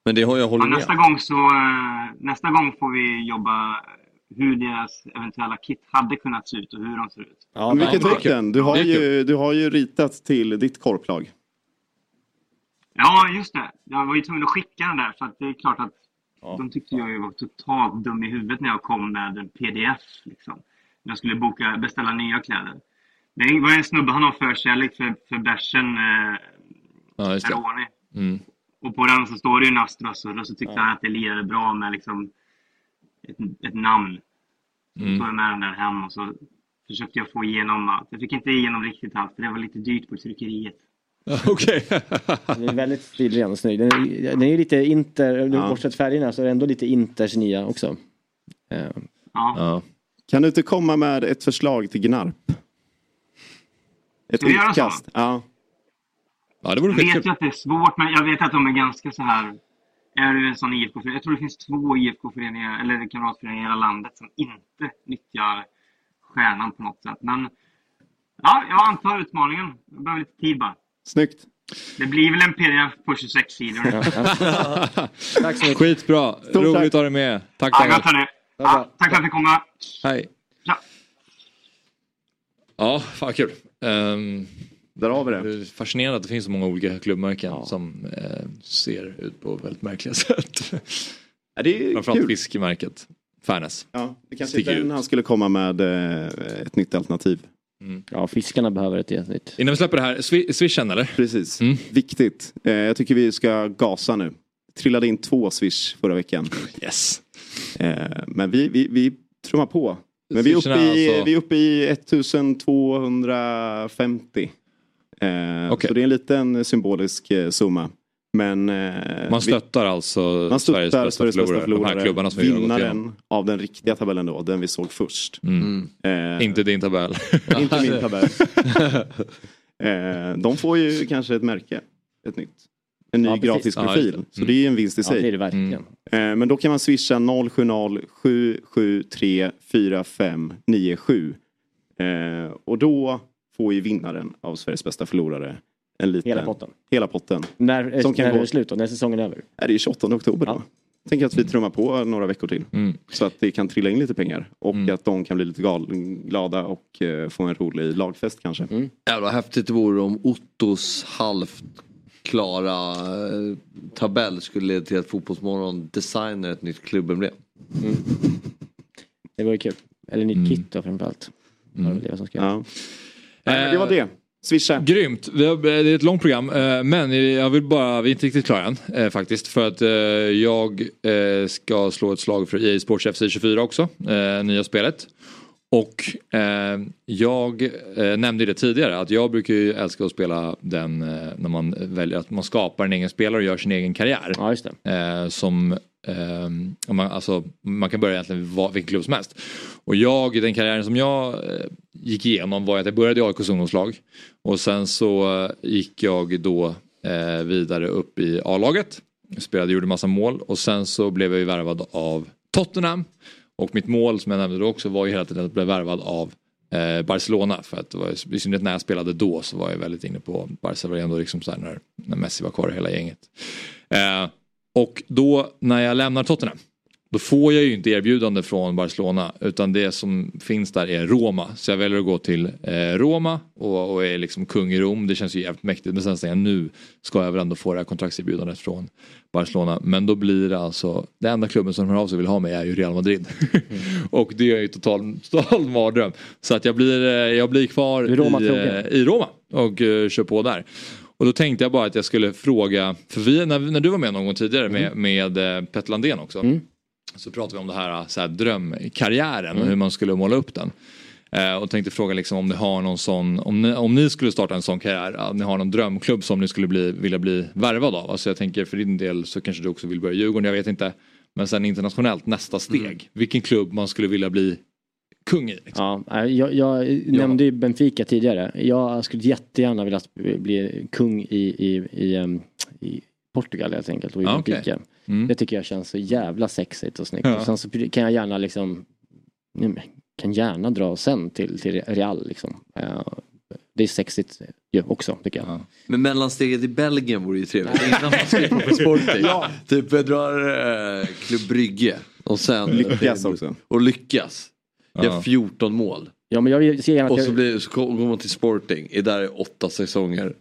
Men det har jag Ja, hållit med. nästa, gång så, eh, nästa gång får vi jobba hur deras eventuella kit hade kunnat se ut och hur de ser ut. Men vilket den? Du har, ju, du har ju ritat till ditt korplag. Ja, just det. Jag var ju tvungen att skicka den där för att det är klart att de tyckte jag var totalt dum i huvudet när jag kom med en pdf. Liksom. När jag skulle boka, beställa nya kläder. Det var en snubbe, han har förkärlek för, för bärsen eh, Ja. Peroni. Mm. Och på den så står det ju Nastras och så tyckte han att det lirade bra med liksom ett, ett namn. Så Mm. tog jag med den där hem och så försökte jag få igenom allt. Jag fick inte igenom riktigt allt för det var lite dyrt på tryckeriet. Okej. Den är väldigt stilren och snygg. Den är, den är lite Inter, Ja. bortsett färgerna så är det ändå lite Inters nya också. Eh, Ja. Kan du inte komma med ett förslag till Gnarp? Ett Ska utkast? Ja. Ja, det vore Jag vet ju att det är svårt, men jag vet att de är ganska så här... Är du en sån IFK-förening? Jag tror det finns två IFK-föreningar, eller kamratföreningar i hela landet som inte nyttjar stjärnan på något sätt. Men ja, jag antar utmaningen. Jag behöver lite tid bara. Snyggt. Det blir väl en pdf på 26 sidor. Tack så mycket. Skitbra. Stort Roligt att ha dig med. Tack, Ja, gott hörni. Ja, tack för att ni kom. Hej. Ja. Ja, fan kul. Um, Där har vi det. är fascinerande att det finns så många olika klubbmärken som eh, ser ut på väldigt märkliga sätt. Ja, det är Framförallt kul. fiskemärket. Fairness. Ja, det kanske är den han skulle komma med eh, ett nytt alternativ. Ja, fiskarna behöver ett nytt. Innan vi släpper det här, swi- swishen eller? Precis. Viktigt. Eh, jag tycker vi ska gasa nu. Trillade in två swish förra veckan. Yes. Eh, men vi, vi, vi trummar på. Men vi är, uppe i, alltså- vi är uppe i 1250. Eh, Okej. Så det är en liten symbolisk eh, summa. Men eh, Man vi- stöttar alltså man Sveriges stöttar bästa Sveriges bästa förlorare. De här klubbarna som vi. Vinnaren av den riktiga tabellen då, den vi såg först. Mm. Eh, Inte din tabell. inte min tabell. eh, de får ju kanske ett märke. Ett nytt. En ny Ja, gratis Ja, profil. det. Så Mm. det är ju en vinst i Ja, sig. det är det verkligen. Eh, Men då kan man swisha 070 773 4597. Eh, och då får ju vinnaren av Sveriges bästa förlorare en liten... Hela potten. Hela potten. När, Som när är det slut då? När är säsongen över? Är det är 28 oktober då. Tänker att vi trummar på några veckor till. Mm. Så att det kan trilla in lite pengar. Och att de kan bli lite gal- glada och eh, få en rolig lagfest kanske. Mm. Jävla häftigt det vore om Ottos halvt klara eh, tabell skulle leda till att Fotbollsmorgon designar ett nytt klubbemblem. Det vore kul. Eller nytt kit då framförallt. Mm. Det, vad som ska Ja. Nej, det var det. Swisha. Grymt. Det är ett långt program. eh, Men jag vill bara, vi är inte riktigt klara än eh, faktiskt. För att eh, jag ska slå ett slag för EA Sports FC 24 också. Nya spelet. Och jag nämnde det tidigare att jag brukar ju älska att spela den när man väljer att man skapar en egen spelare och gör sin egen karriär. Ja, just det. Som, Um, man, alltså, man kan börja egentligen var, vilken klubb som helst. Och jag, den karriären som jag eh, gick igenom var att jag började i AIKs ungdomslag. Och sen så eh, gick jag då eh, vidare upp i A-laget. Spelade, gjorde massa mål och sen så blev jag ju värvad av Tottenham. Och mitt mål som jag nämnde då också var ju hela tiden att bli värvad av eh, Barcelona. För att det var, i synnerhet när jag spelade då så var jag väldigt inne på Barca. var ändå liksom så här när, när Messi var kvar i hela gänget. Eh, och då när jag lämnar Tottenham Då får jag ju inte erbjudande från Barcelona utan det som finns där är Roma. Så jag väljer att gå till eh, Roma och, och är liksom kung i Rom. Det känns ju jävligt mäktigt. Men sen säger jag nu ska jag väl ändå få det här kontraktserbjudandet från Barcelona. Men då blir det alltså, den enda klubben som hör av sig vill ha mig är ju Real Madrid. och det är ju total, total mardröm. Så att jag blir, eh, jag blir kvar Roma i, eh, i Roma och uh, kör på där. Och då tänkte jag bara att jag skulle fråga, för vi, när, när du var med någon gång tidigare med, med eh, Petter Landén också. Så pratade vi om det här, så här drömkarriären och Mm. hur man skulle måla upp den. Eh, och tänkte fråga liksom om ni har någon sån, om ni, om ni skulle starta en sån karriär, om ni har någon drömklubb som ni skulle bli, vilja bli värvad av. Alltså jag tänker för din del så kanske du också vill börja i Djurgården, jag vet inte. Men sen internationellt, nästa steg. Vilken klubb man skulle vilja bli kung i. Liksom. Ja, jag, jag nämnde ju Benfica tidigare. Jag skulle jättegärna vilja bli kung i, i, i, i Portugal helt enkelt och i. Benfica. Mm. Det tycker jag känns så jävla sexigt och snyggt. Ja. Och sen så kan jag gärna liksom kan gärna dra sen till, till Real liksom. Eh, Det är sexigt ju också tycker jag. Men mellansteget i Belgien vore ju trevligt innan man skriver på Sporting. Ja. Typ jag drar eh, Klubb Brygge och sen Lyckas också. Och lyckas. Gör Ja. 14 mål. Ja men jag vill se gärna Och så, jag blir, så går man till Sporting, är där i åtta säsonger.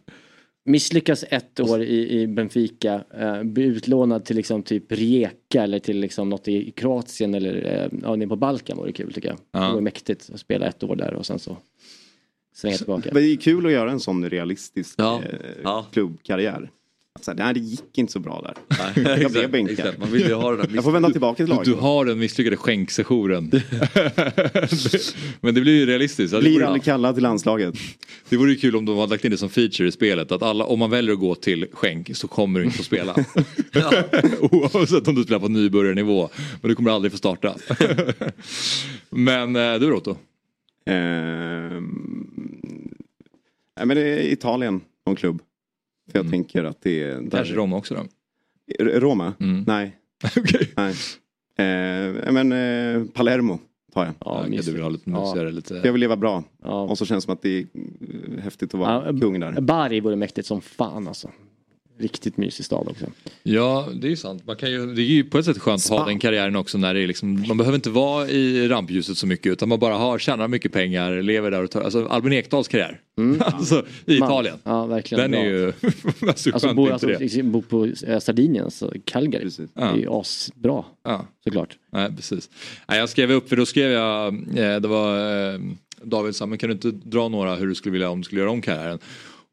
misslyckas ett år i, i Benfica, eh, blir utlånad till liksom typ Rijeka eller till liksom något i Kroatien eller eh, ja, nere på Balkan vore kul tycker jag. Ja. Det vore mäktigt att spela ett år där och sen så svänga tillbaka. Men det är kul att göra en sån realistisk Ja. eh, klubbkarriär. Alltså, nej, det gick inte så bra där. Nej, jag blev bänkad. Man vill ju ha den där jag får vända tillbaka till Du, laget. du har den misslyckade skänksessionen. Men det blir ju realistiskt. Blir aldrig kallad till landslaget. Det vore ju kul om de hade lagt in det som feature i spelet. Att alla, om man väljer att gå till skänk så kommer du inte få spela. Oavsett om du spelar på nybörjarnivå. Men du kommer aldrig få starta. Men eh, du Roto? Ehm, nej, men det är Italien, någon klubb. För jag tänker att det är... Kanske Roma också då? Roma? Nej. Nej. Eh, men eh, Palermo tar jag. Ja, du vill ha lite mysigare, lite... Jag vill leva bra. Och så känns det som att det är eh, häftigt att vara Ja, kung där. Bari vore mäktigt som fan alltså. Riktigt mysig stad också. Ja, det är ju sant. Man kan ju, det är ju på ett sätt skönt att ha den karriären också när det är liksom, man behöver inte vara i rampljuset så mycket utan man bara har, tjänar mycket pengar, lever där och tar, alltså Albin Ekdals karriär. alltså i Man- Italien. Ja, verkligen. Den bra. är ju, alltså, Alltså bor, alltså, det. liksom, bor på eh, Sardinien, så Calgary. Det är ju asbra. Ja. Såklart. Nej, precis. Nej, jag skrev upp, för då skrev jag, eh, det var eh, David sa, men kan du inte dra några hur du skulle vilja om du skulle göra om karriären?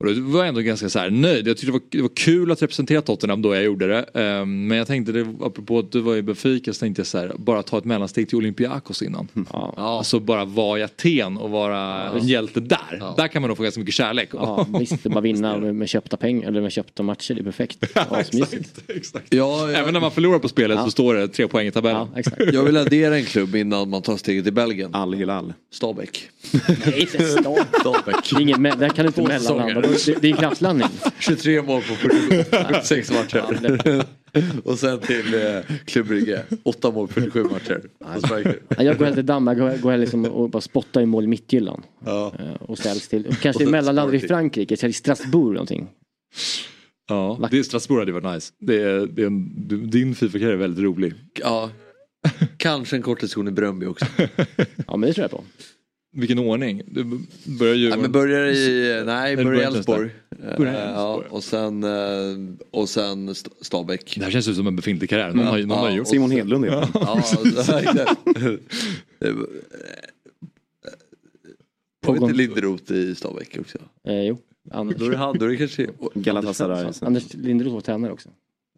Och då var jag ändå ganska så här nöjd. Jag tyckte det var, det var kul att representera Tottenham då jag gjorde det. Eh, men jag tänkte, det, apropå att du var i Benfica så tänkte jag så här, bara ta ett mellansteg till Olympiakos innan. Ja. Alltså bara vara i Aten och vara en hjälte där. Där kan man nog få ganska mycket kärlek. Ja, visst, bara vinna med, med köpta pengar eller med köpta matcher, det är perfekt. Asmysigt. Även när man förlorar på spelet så står det tre poäng i tabellen. Jag vill addera en klubb innan man tar steget till Belgien. Al Hilal. Stabäck. Nej. Stabäck. Det är ingen, där kan du inte mellanlanda. Det, det är en kraftlandning. 23 mål på 47 46 matcher. Och sen till eh, Klubb Brygge. 8 mål på 47 matcher. Jag går hellre till Danmark, går, går hellre liksom och bara spottar i mål i mittgyllan. Ja. Eh, Och ställs till, och kanske mellanlandar i. Frankrike, till Strasbourg eller någonting. Ja, det Strasbourg hade varit nice. Det är, det är en, din Fifa-karriär är väldigt rolig. Ja. Kanske en korttidston i Bröndby också. Ja men det tror jag på. Vilken ordning? Du börjar ju... Ja, men börjar i, nej, börjar Elfsborg. Eh, Elfsborg. Ja, och sen, eh, och sen St- Stabäck. Det här känns ju som en befintlig karriär. Någon har, någon har gjort Simon Hedlund är det. Ja. Det var- Var det inte Linderoth i Stabäck också? Eh, jo. Anders, Då är det han, då är det kanske... Galatasaray. Anders Linderoth var tränare också.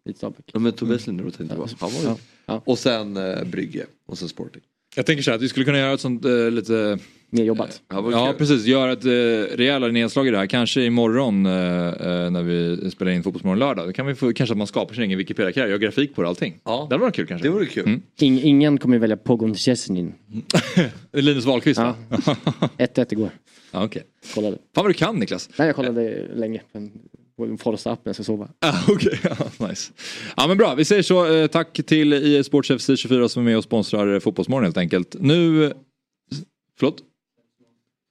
I Stabäck. Ja, men Tobias Linderoth tänkte. Han var Ja. ju... Ja. Och sen eh, Brygge. Och sen Sporting. Jag tänker så här att vi skulle kunna göra ett sånt eh, lite... Mer jobbat. Ja, Ja precis, göra ett eh, rejälare nedslag i det här. Kanske imorgon eh, eh, när vi spelar in Fotbollsmorgon lördag. Då kan vi få, kanske att man skapar sin egen Wikipedia-karriär, gör grafik på det allting. Ja. Det hade varit kul kanske. Det vore kul. Mm. Ing, ingen kommer välja Pogon Szczesnin. Linus Wahlqvist va? 1-1 igår. ja, okej. Kollade. Fan vad du kan Niklas. Nej jag kollade länge på en- på en Forza-app när jag ska sova. Ah, Okej, ja, nice. Ja men bra, vi säger så. Eh, tack till IE Sports FC 24 som är med och sponsrar eh, Fotbollsmorgon helt enkelt. Nu... Förlåt?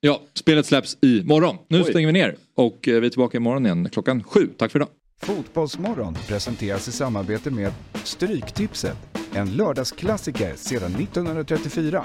Ja, spelet släpps imorgon. Nu Oj. stänger vi ner och eh, vi är tillbaka imorgon igen klockan sju. Tack för idag. Fotbollsmorgon presenteras i samarbete med Stryktipset. En lördagsklassiker sedan 1934.